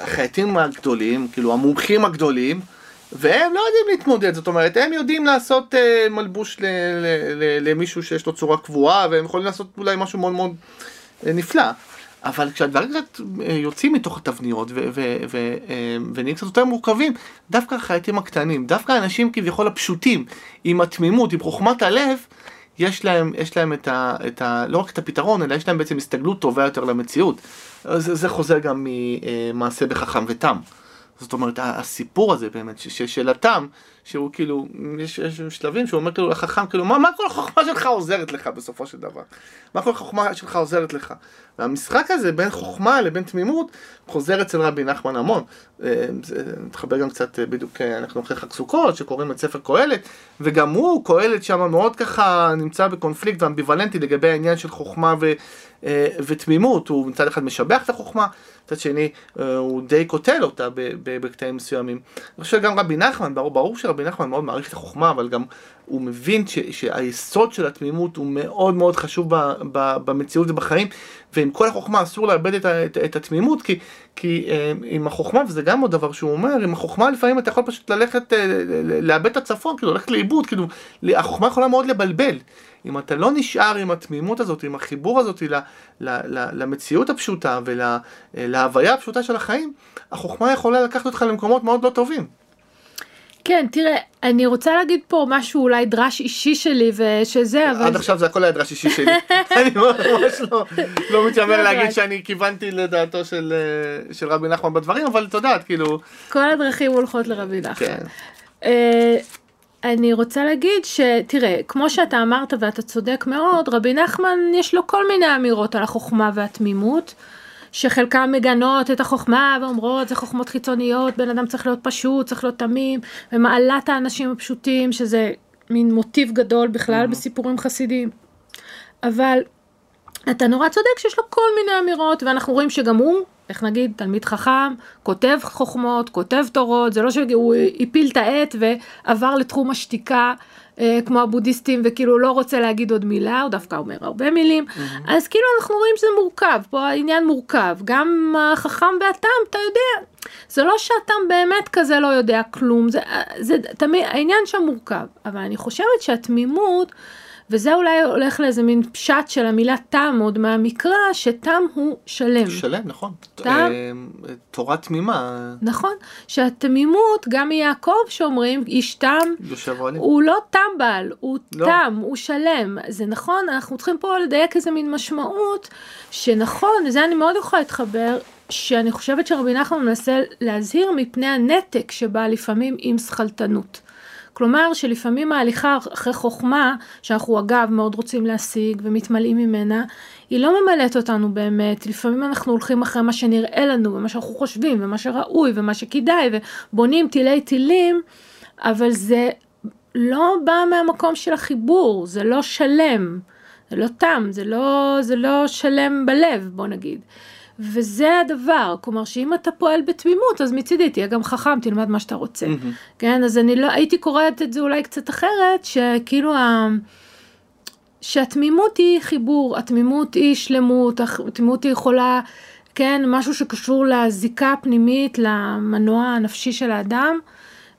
החייטים הגדולים, כאילו המומחים הגדולים, והם לא יודעים להתמודד, זאת אומרת, הם יודעים לעשות uh, מלבוש ל, ל, ל, למישהו שיש לו צורה קבועה, והם יכולים לעשות אולי משהו מאוד מאוד uh, נפלא. אבל כשהדברים קצת uh, יוצאים מתוך התבניות ונהיים קצת יותר מורכבים, דווקא החייטים הקטנים, דווקא האנשים כביכול הפשוטים, עם התמימות, עם חוכמת הלב, יש להם, יש להם את ה, את ה... לא רק את הפתרון, אלא יש להם בעצם הסתגלות טובה יותר למציאות. זה, זה חוזר גם ממעשה בחכם ותם. זאת אומרת, הסיפור הזה באמת, של התם, שהוא כאילו, יש, יש שלבים שהוא אומר כאילו לחכם, כאילו, מה, מה כל החוכמה שלך עוזרת לך בסופו של דבר? מה כל החוכמה שלך עוזרת לך? והמשחק הזה בין חוכמה לבין תמימות חוזר אצל רבי נחמן המון. אה, זה מתחבר גם קצת אה, בדיוק, אה, אנחנו אחרי חג סוכות, שקוראים את ספר קהלת, וגם הוא, קהלת שם מאוד ככה נמצא בקונפליקט ואמביוולנטי לגבי העניין של חוכמה ו, ותמימות. הוא מצד אחד משבח את החוכמה, מצד שני הוא די קוטל אותה בקטעים מסוימים. אני חושב שגם רבי נחמן, ברור, ברור שרבי נחמן מאוד מעריך את החוכמה, אבל גם הוא מבין ש, שהיסוד של התמימות הוא מאוד מאוד חשוב ב, ב, במציאות ובחיים, ועם כל החוכמה אסור לאבד את, את, את התמימות, כי, כי אה, עם החוכמה, וזה גם עוד דבר שהוא אומר, עם החוכמה לפעמים אתה יכול פשוט ללכת, אה, לאבד את הצפון, כאילו ללכת לאיבוד, כאילו, החוכמה יכולה מאוד לבלבל. אם אתה לא נשאר עם התמימות הזאת, עם החיבור הזאת ל, ל, ל, למציאות הפשוטה ולהוויה אה, הפשוטה של החיים, החוכמה יכולה לקחת אותך למקומות מאוד לא טובים. כן, תראה, אני רוצה להגיד פה משהו אולי דרש אישי שלי ושזה, אבל... עד עכשיו זה הכל היה דרש אישי שלי. אני ממש לא, לא מתיימר להגיד שאני כיוונתי לדעתו של, אה, של רבי נחמן בדברים, אבל את יודעת, כאילו... כל הדרכים הולכות לרבי נחמן. כן. Uh, אני רוצה להגיד שתראה, כמו שאתה אמרת ואתה צודק מאוד, רבי נחמן יש לו כל מיני אמירות על החוכמה והתמימות. שחלקם מגנות את החוכמה ואומרות זה חוכמות חיצוניות, בן אדם צריך להיות פשוט, צריך להיות תמים, ומעלת האנשים הפשוטים, שזה מין מוטיב גדול בכלל mm-hmm. בסיפורים חסידיים. אבל אתה נורא צודק שיש לו כל מיני אמירות, ואנחנו רואים שגם הוא, איך נגיד, תלמיד חכם, כותב חוכמות, כותב תורות, זה לא שהוא הפיל את העט ועבר לתחום השתיקה. אה, כמו הבודהיסטים וכאילו לא רוצה להגיד עוד מילה, הוא דווקא אומר הרבה מילים, mm-hmm. אז כאילו אנחנו רואים שזה מורכב, פה העניין מורכב, גם החכם והתם, אתה יודע, זה לא שהתם באמת כזה לא יודע כלום, זה, זה תמיד, העניין שם מורכב, אבל אני חושבת שהתמימות, וזה אולי הולך לאיזה מין פשט של המילה תם עוד מהמקרא, שתם הוא שלם. שלם, נכון. תם. אה, תורה תמימה. נכון, שהתמימות, גם מיעקב שאומרים, איש תם, הוא לא טמבל, הוא לא. תם, הוא שלם. זה נכון, אנחנו צריכים פה לדייק איזה מין משמעות, שנכון, לזה אני מאוד יכולה להתחבר, שאני חושבת שרבי נחמן מנסה להזהיר מפני הנתק שבא לפעמים עם שכלתנות. כלומר שלפעמים ההליכה אחרי חוכמה, שאנחנו אגב מאוד רוצים להשיג ומתמלאים ממנה, היא לא ממלאת אותנו באמת, לפעמים אנחנו הולכים אחרי מה שנראה לנו ומה שאנחנו חושבים ומה שראוי ומה שכדאי ובונים תילי תילים, אבל זה לא בא מהמקום של החיבור, זה לא שלם, זה לא תם, זה לא, זה לא שלם בלב בוא נגיד. וזה הדבר, כלומר שאם אתה פועל בתמימות אז מצידי תהיה גם חכם, תלמד מה שאתה רוצה, mm-hmm. כן, אז אני לא, הייתי קוראת את זה אולי קצת אחרת, שכאילו ה... שהתמימות היא חיבור, התמימות היא שלמות, התמימות היא יכולה, כן, משהו שקשור לזיקה הפנימית, למנוע הנפשי של האדם.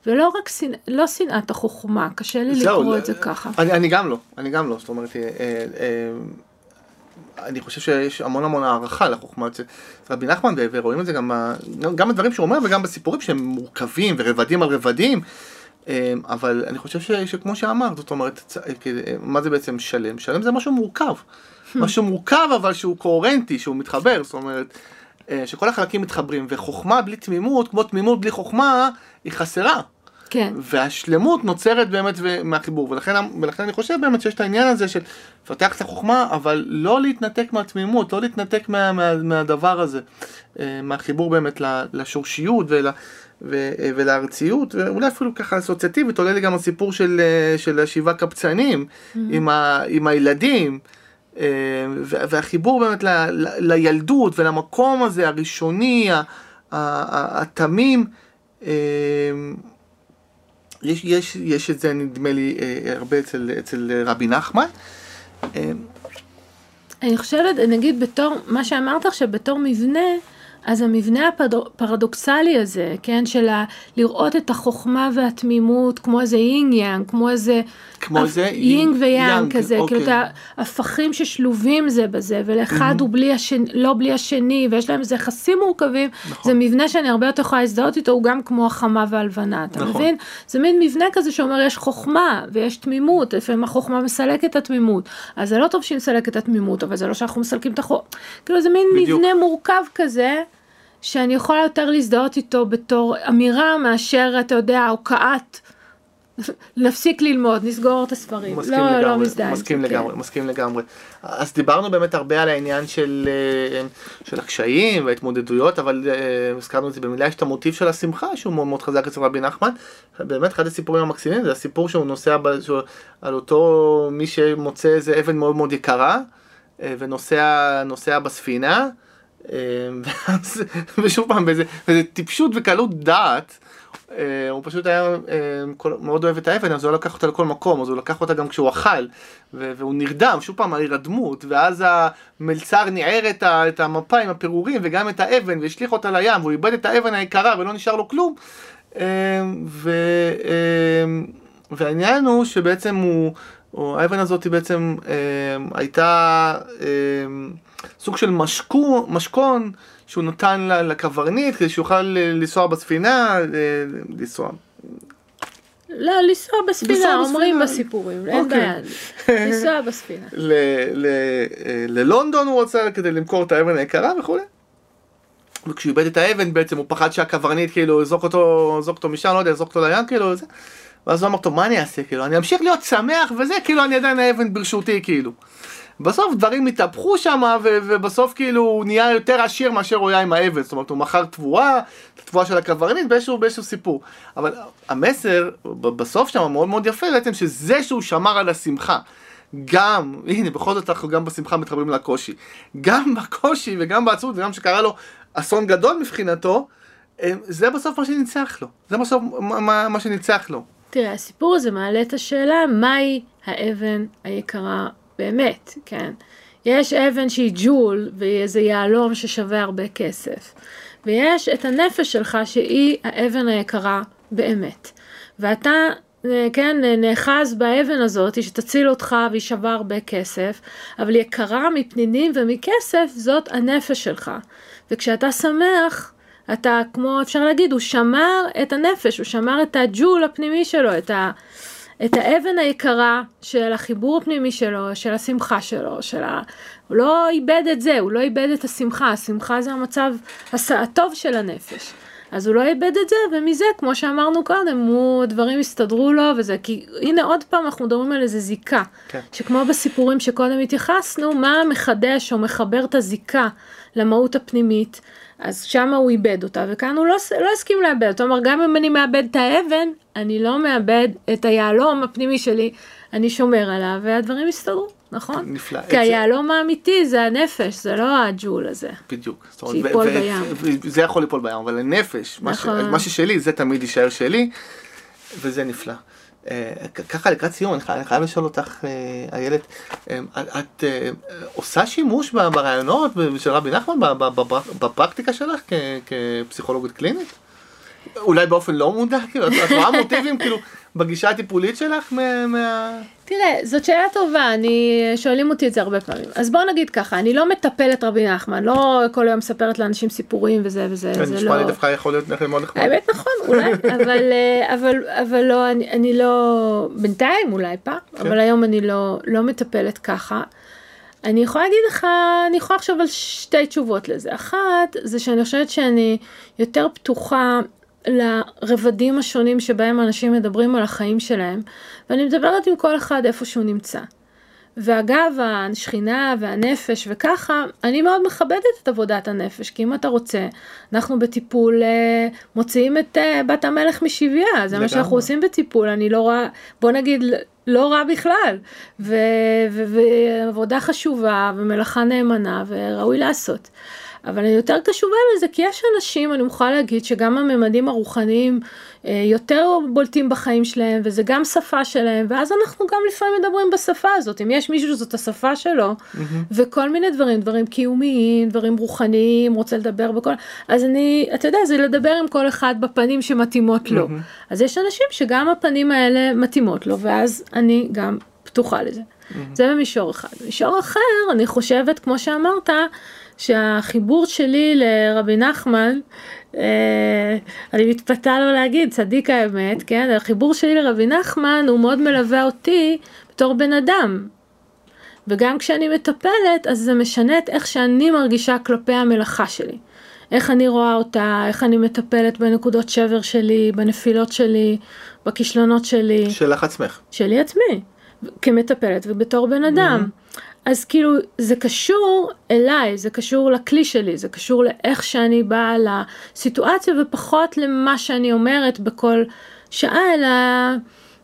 ולא רק שנא, לא שנאת החוכמה, קשה לי לקרוא לא, את זה ככה. אני, אני גם לא, אני גם לא, זאת אומרת, אה, אה, אני חושב שיש המון המון הערכה לחוכמה של רבי נחמן, ורואים את זה גם, גם בדברים שהוא אומר וגם בסיפורים שהם מורכבים ורבדים על רבדים, אמ, אבל אני חושב ש, שכמו שאמרת, זאת אומרת, מה זה בעצם שלם? שלם זה משהו מורכב. משהו מורכב אבל שהוא קוהרנטי, שהוא מתחבר, זאת אומרת, אה, שכל החלקים מתחברים, וחוכמה בלי תמימות, כמו תמימות בלי חוכמה, היא חסרה. כן. והשלמות נוצרת באמת מהחיבור, ולכן, ולכן אני חושב באמת שיש את העניין הזה של לפתח את החוכמה, אבל לא להתנתק מהתמימות, לא להתנתק מה, מה, מהדבר הזה, אה, מהחיבור באמת לשורשיות ול, ו, ולארציות, ואולי אפילו ככה אסוציאטיבית, עולה לי גם הסיפור של, אה, של שבעה קבצנים mm-hmm. עם, ה, עם הילדים. אה, והחיבור באמת ל, ל, לילדות ולמקום הזה הראשוני, התמים, יש, יש, יש את זה נדמה לי אה, הרבה אצל, אצל רבי נחמן. אה, אני חושבת, נגיד בתור, מה שאמרת עכשיו, בתור מבנה, אז המבנה הפרדוקסלי הזה, כן, של ה- לראות את החוכמה והתמימות כמו איזה יינג יאנג, כמו איזה... כמו איזה יינג ויאנג כזה, אוקיי. כאילו את ההפכים ששלובים זה בזה, ולאחד mm-hmm. הוא בלי השני, לא בלי השני, ויש להם איזה יחסים מורכבים, נכון. זה מבנה שאני הרבה יותר יכולה להזדהות איתו, הוא גם כמו החמה והלבנה, אתה נכון. מבין? זה מין מבנה כזה שאומר יש חוכמה ויש תמימות, לפעמים החוכמה מסלקת את התמימות, אז זה לא טוב שהיא מסלקת את התמימות, אבל זה לא שאנחנו מסלקים את החוכמה, כאילו זה מין בדיוק. מבנה מורכב כזה. שאני יכולה יותר להזדהות איתו בתור אמירה מאשר, אתה יודע, הוקעת. נפסיק ללמוד, נסגור את הספרים. מסכים לא, לא לגמרי, לא מזדהה. מסכים לגמרי, כן. מסכים לגמרי. אז דיברנו באמת הרבה על העניין של, אה, של הקשיים וההתמודדויות, אבל אה, הזכרנו את זה במילה, יש את המוטיב של השמחה שהוא מאוד מאוד חזק אצל רבי נחמן. באמת אחד הסיפורים המקסימים זה הסיפור שהוא נוסע ב, שהוא, על אותו מי שמוצא איזה אבן מאוד מאוד יקרה אה, ונוסע בספינה. אמ, ושוב פעם, באיזה, באיזה טיפשות וקלות דעת, אה, הוא פשוט היה אה, מאוד אוהב את האבן, אז הוא לקח אותה לכל מקום, אז הוא לקח אותה גם כשהוא אכל, והוא נרדם, שוב פעם, ההירדמות, ואז המלצר ניער את המפה עם הפירורים, וגם את האבן, והשליך אותה לים, והוא איבד את האבן היקרה ולא נשאר לו כלום. אמ, ו... אמ, והעניין הוא שבעצם הוא, האבן הזאת בעצם הייתה... סוג של משקו, משכון שהוא נתן לקברניט כדי שיוכל לנסוע בספינה, לנסוע. לא, לנסוע בספינה, אומרים בסיפורים, אין אוקיי. בעיה, לנסוע בספינה. ללונדון הוא רצה כדי למכור את האבן היקרה וכולי. וכשהוא איבד את האבן בעצם הוא פחד שהקברניט כאילו יזרוק אותו, יזרוק אותו משם, לא יודע, יזרוק אותו לים כאילו, וזה. ואז הוא אמר, טוב, מה אני אעשה, כאילו, אני אמשיך להיות שמח וזה, כאילו, אני עדיין האבן ברשותי, כאילו. בסוף דברים התהפכו שם, ובסוף כאילו הוא נהיה יותר עשיר מאשר הוא היה עם האבן, זאת אומרת הוא מכר תבואה, תבואה של הקברניט באיזשהו, באיזשהו סיפור. אבל המסר בסוף שם מאוד מאוד יפה בעצם שזה שהוא שמר על השמחה. גם, הנה, בכל זאת אנחנו גם בשמחה מתחברים לקושי. גם בקושי וגם בעצמות, וגם שקרה לו אסון גדול מבחינתו, אה, זה בסוף מה שניצח לו. זה בסוף מה, מה שניצח לו. תראה, הסיפור הזה מעלה את השאלה, מהי האבן היקרה באמת, כן? יש אבן שהיא ג'ול, והיא איזה יהלום ששווה הרבה כסף. ויש את הנפש שלך שהיא האבן היקרה באמת. ואתה, אה, כן, נאחז באבן הזאת שתציל אותך והיא שווה הרבה כסף, אבל יקרה מפנינים ומכסף זאת הנפש שלך. וכשאתה שמח, אתה, כמו אפשר להגיד, הוא שמר את הנפש, הוא שמר את הג'ול הפנימי שלו, את ה... את האבן היקרה של החיבור הפנימי שלו, של השמחה שלו, של ה... הוא לא איבד את זה, הוא לא איבד את השמחה, השמחה זה המצב הטוב של הנפש. אז הוא לא איבד את זה, ומזה, כמו שאמרנו קודם, הוא, דברים הסתדרו לו, וזה, כי הנה עוד פעם אנחנו מדברים על איזה זיקה. כן. שכמו בסיפורים שקודם התייחסנו, מה מחדש או מחבר את הזיקה למהות הפנימית, אז שם הוא איבד אותה, וכאן הוא לא, לא הסכים לאבד. זאת אומרת, גם אם אני מאבד את האבן, אני לא מאבד את היהלום הפנימי שלי, אני שומר עליו, והדברים יסתדרו. נכון? נפלא. כי היהלום האמיתי זה הנפש, זה לא הג'ול הזה. בדיוק. שיפול בים. זה יכול ליפול בים, אבל הנפש, נכון. מה ששלי, זה תמיד יישאר שלי, וזה נפלא. אה, ככה לקראת סיום, אני חייב לשאול אותך, אה, איילת, אה, את עושה שימוש ברעיונות של רבי נחמן בפרקטיקה שלך כפסיכולוגית קלינית? אולי באופן לא מודע, כאילו, את רואה מוטיבים כאילו בגישה הטיפולית שלך מה... תראה, זאת שאלה טובה, אני, שואלים אותי את זה הרבה פעמים. אז בואו נגיד ככה, אני לא מטפלת רבי נחמן, לא כל היום מספרת לאנשים סיפורים וזה וזה, כן, זה נשמע לי דווקא יכול להיות מאוד נחמד. האמת נכון, אולי, אבל, אה, אבל, אבל לא, אני, אני לא, בינתיים אולי פעם, כן. אבל היום אני לא, לא מטפלת ככה. אני יכולה להגיד לך, אני יכולה לחשוב על שתי תשובות לזה. אחת, זה שאני חושבת שאני יותר פתוחה לרבדים השונים שבהם אנשים מדברים על החיים שלהם, ואני מדברת עם כל אחד איפה שהוא נמצא. ואגב, השכינה והנפש וככה, אני מאוד מכבדת את עבודת הנפש, כי אם אתה רוצה, אנחנו בטיפול אה, מוציאים את אה, בת המלך משביה, זה מה שאנחנו עושים בטיפול, אני לא רואה, בוא נגיד, לא רע בכלל, ועבודה חשובה ומלאכה נאמנה וראוי לעשות. אבל אני יותר קשובה לזה, כי יש אנשים, אני מוכרחה להגיד, שגם הממדים הרוחניים אה, יותר בולטים בחיים שלהם, וזה גם שפה שלהם, ואז אנחנו גם לפעמים מדברים בשפה הזאת. אם יש מישהו שזאת השפה שלו, mm-hmm. וכל מיני דברים, דברים קיומיים, דברים רוחניים, רוצה לדבר בכל... אז אני, אתה יודע, זה לדבר עם כל אחד בפנים שמתאימות לו. Mm-hmm. אז יש אנשים שגם הפנים האלה מתאימות לו, ואז אני גם פתוחה לזה. Mm-hmm. זה במישור אחד. במישור אחר, אני חושבת, כמו שאמרת, שהחיבור שלי לרבי נחמן, אה, אני מתפתה לו להגיד, צדיק האמת, כן? החיבור שלי לרבי נחמן הוא מאוד מלווה אותי בתור בן אדם. וגם כשאני מטפלת, אז זה משנה את איך שאני מרגישה כלפי המלאכה שלי. איך אני רואה אותה, איך אני מטפלת בנקודות שבר שלי, בנפילות שלי, בכישלונות שלי. שלך עצמך. שלי עצמי, כמטפלת ובתור בן אדם. Mm-hmm. אז כאילו זה קשור אליי, זה קשור לכלי שלי, זה קשור לאיך שאני באה לסיטואציה ופחות למה שאני אומרת בכל שעה, אלא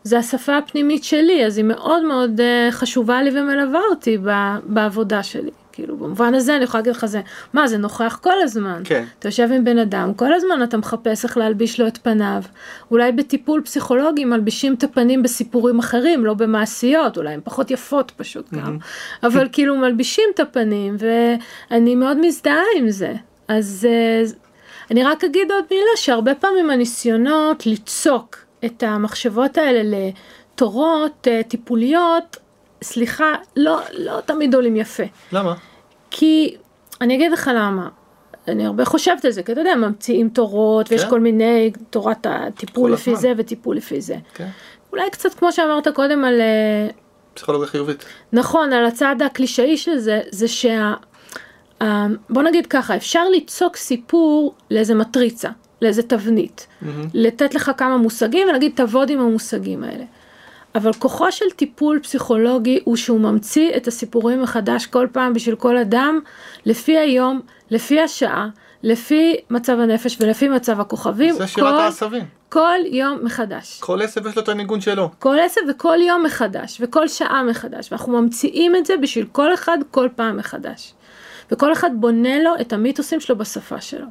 זה השפה הפנימית שלי, אז היא מאוד מאוד uh, חשובה לי ומלווה אותי בעבודה שלי. כאילו, במובן הזה אני יכולה להגיד לך זה, מה, זה נוכח כל הזמן. כן. אתה יושב עם בן אדם, כל הזמן אתה מחפש איך להלביש לו את פניו. אולי בטיפול פסיכולוגי מלבישים את הפנים בסיפורים אחרים, לא במעשיות, אולי הן פחות יפות פשוט גם. אבל כאילו מלבישים את הפנים, ואני מאוד מזדהה עם זה. אז uh, אני רק אגיד עוד מילה, שהרבה פעמים הניסיונות ליצוק את המחשבות האלה לתורות uh, טיפוליות, סליחה, לא, לא תמיד עולים יפה. למה? כי, אני אגיד לך למה. אני הרבה חושבת על זה, כי אתה יודע, ממציאים תורות, כן? ויש כל מיני, תורת הטיפול לפי הזמן. זה וטיפול לפי זה. כן. אולי קצת כמו שאמרת קודם על... אה, פסיכולוגיה חיובית. נכון, על הצד הקלישאי של זה, זה שה... בוא נגיד ככה, אפשר ליצוק סיפור לאיזה מטריצה, לאיזה תבנית. Mm-hmm. לתת לך כמה מושגים ולהגיד תעבוד עם המושגים האלה. אבל כוחו של טיפול פסיכולוגי הוא שהוא ממציא את הסיפורים מחדש כל פעם בשביל כל אדם, לפי היום, לפי השעה, לפי מצב הנפש ולפי מצב הכוכבים. זה שירת העשבים. כל יום מחדש. כל עשב יש לו את הניגון שלו. כל עשב וכל יום מחדש, וכל שעה מחדש, ואנחנו ממציאים את זה בשביל כל אחד כל פעם מחדש. וכל אחד בונה לו את המיתוסים שלו בשפה שלו.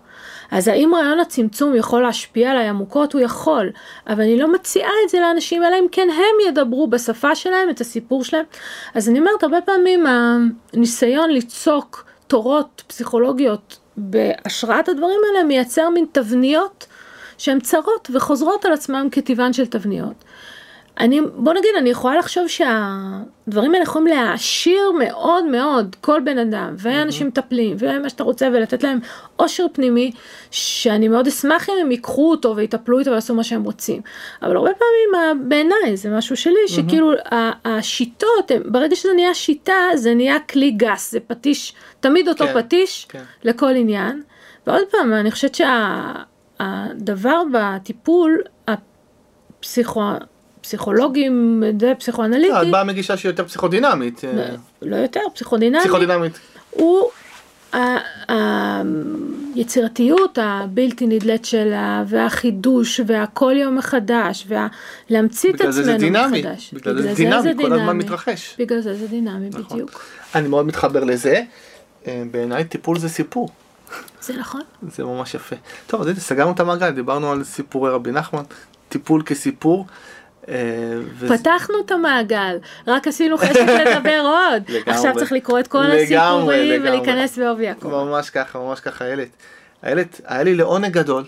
אז האם רעיון הצמצום יכול להשפיע עליי עמוקות? הוא יכול, אבל אני לא מציעה את זה לאנשים, אלא אם כן הם ידברו בשפה שלהם את הסיפור שלהם. אז אני אומרת, הרבה פעמים הניסיון ליצוק תורות פסיכולוגיות בהשראת הדברים האלה מייצר מין תבניות שהן צרות וחוזרות על עצמן כטבען של תבניות. אני, בוא נגיד, אני יכולה לחשוב שהדברים האלה יכולים להעשיר מאוד מאוד כל בן אדם, ואנשים מטפלים, ומה שאתה רוצה, ולתת להם עושר פנימי, שאני מאוד אשמח אם הם ייקחו אותו ויטפלו איתו ויעשו מה שהם רוצים. אבל הרבה פעמים בעיניי זה משהו שלי, שכאילו השיטות, ברגע שזה נהיה שיטה, זה נהיה כלי גס, זה פטיש, תמיד אותו כן, פטיש כן. לכל עניין. ועוד פעם, אני חושבת שהדבר בטיפול, הפסיכו... פסיכולוגים, זה פסיכואנליטי. את באה מגישה שהיא יותר פסיכודינמית. לא, לא יותר, פסיכודינמית. פסיכודינמית. הוא היצירתיות הבלתי נדלית שלה, והחידוש, והכל יום מחדש, ולהמציא את עצמנו מחדש. בגלל זה זה דינמי, בגלל זה זה דינמי, כל הזמן מתרחש. בגלל זה זה דינמי, נכון. בדיוק. אני מאוד מתחבר לזה. אה, בעיניי טיפול זה סיפור. זה נכון. זה ממש יפה. טוב, אז הנה, סגרנו את המעגל, דיברנו על סיפורי רבי נחמן, טיפול כסיפור. ו... פתחנו את המעגל, רק עשינו חשק לדבר עוד. לגמרי, עכשיו צריך לקרוא את כל לגמרי, הסיפורים לגמרי. ולהיכנס בעובי הקור. ממש ככה, ממש ככה, איילת. איילת, היה לי לעונג גדול,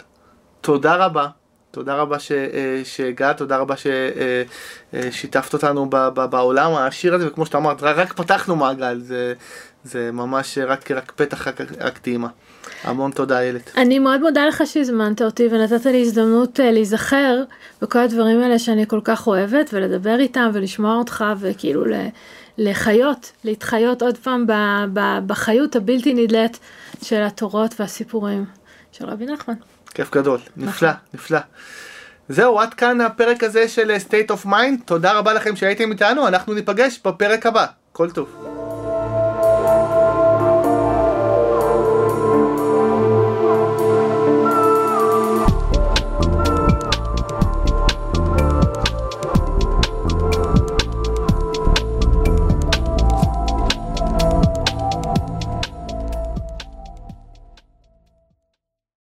תודה רבה. תודה רבה אה, שהגעת, תודה רבה ששיתפת אותנו בעולם העשיר הזה, וכמו שאתה אמרת, רק פתחנו מעגל, זה, זה ממש רק, רק פתח, רק, רק טעימה. המון תודה איילת. אני מאוד מודה לך שהזמנת אותי ונתת לי הזדמנות uh, להיזכר בכל הדברים האלה שאני כל כך אוהבת ולדבר איתם ולשמוע אותך וכאילו לחיות, להתחיות עוד פעם ב, ב, בחיות הבלתי נדלית של התורות והסיפורים של רבי נחמן. כיף גדול, נפלא, נכון. נפלא. זהו, עד כאן הפרק הזה של State of Mind, תודה רבה לכם שהייתם איתנו, אנחנו ניפגש בפרק הבא, כל טוב.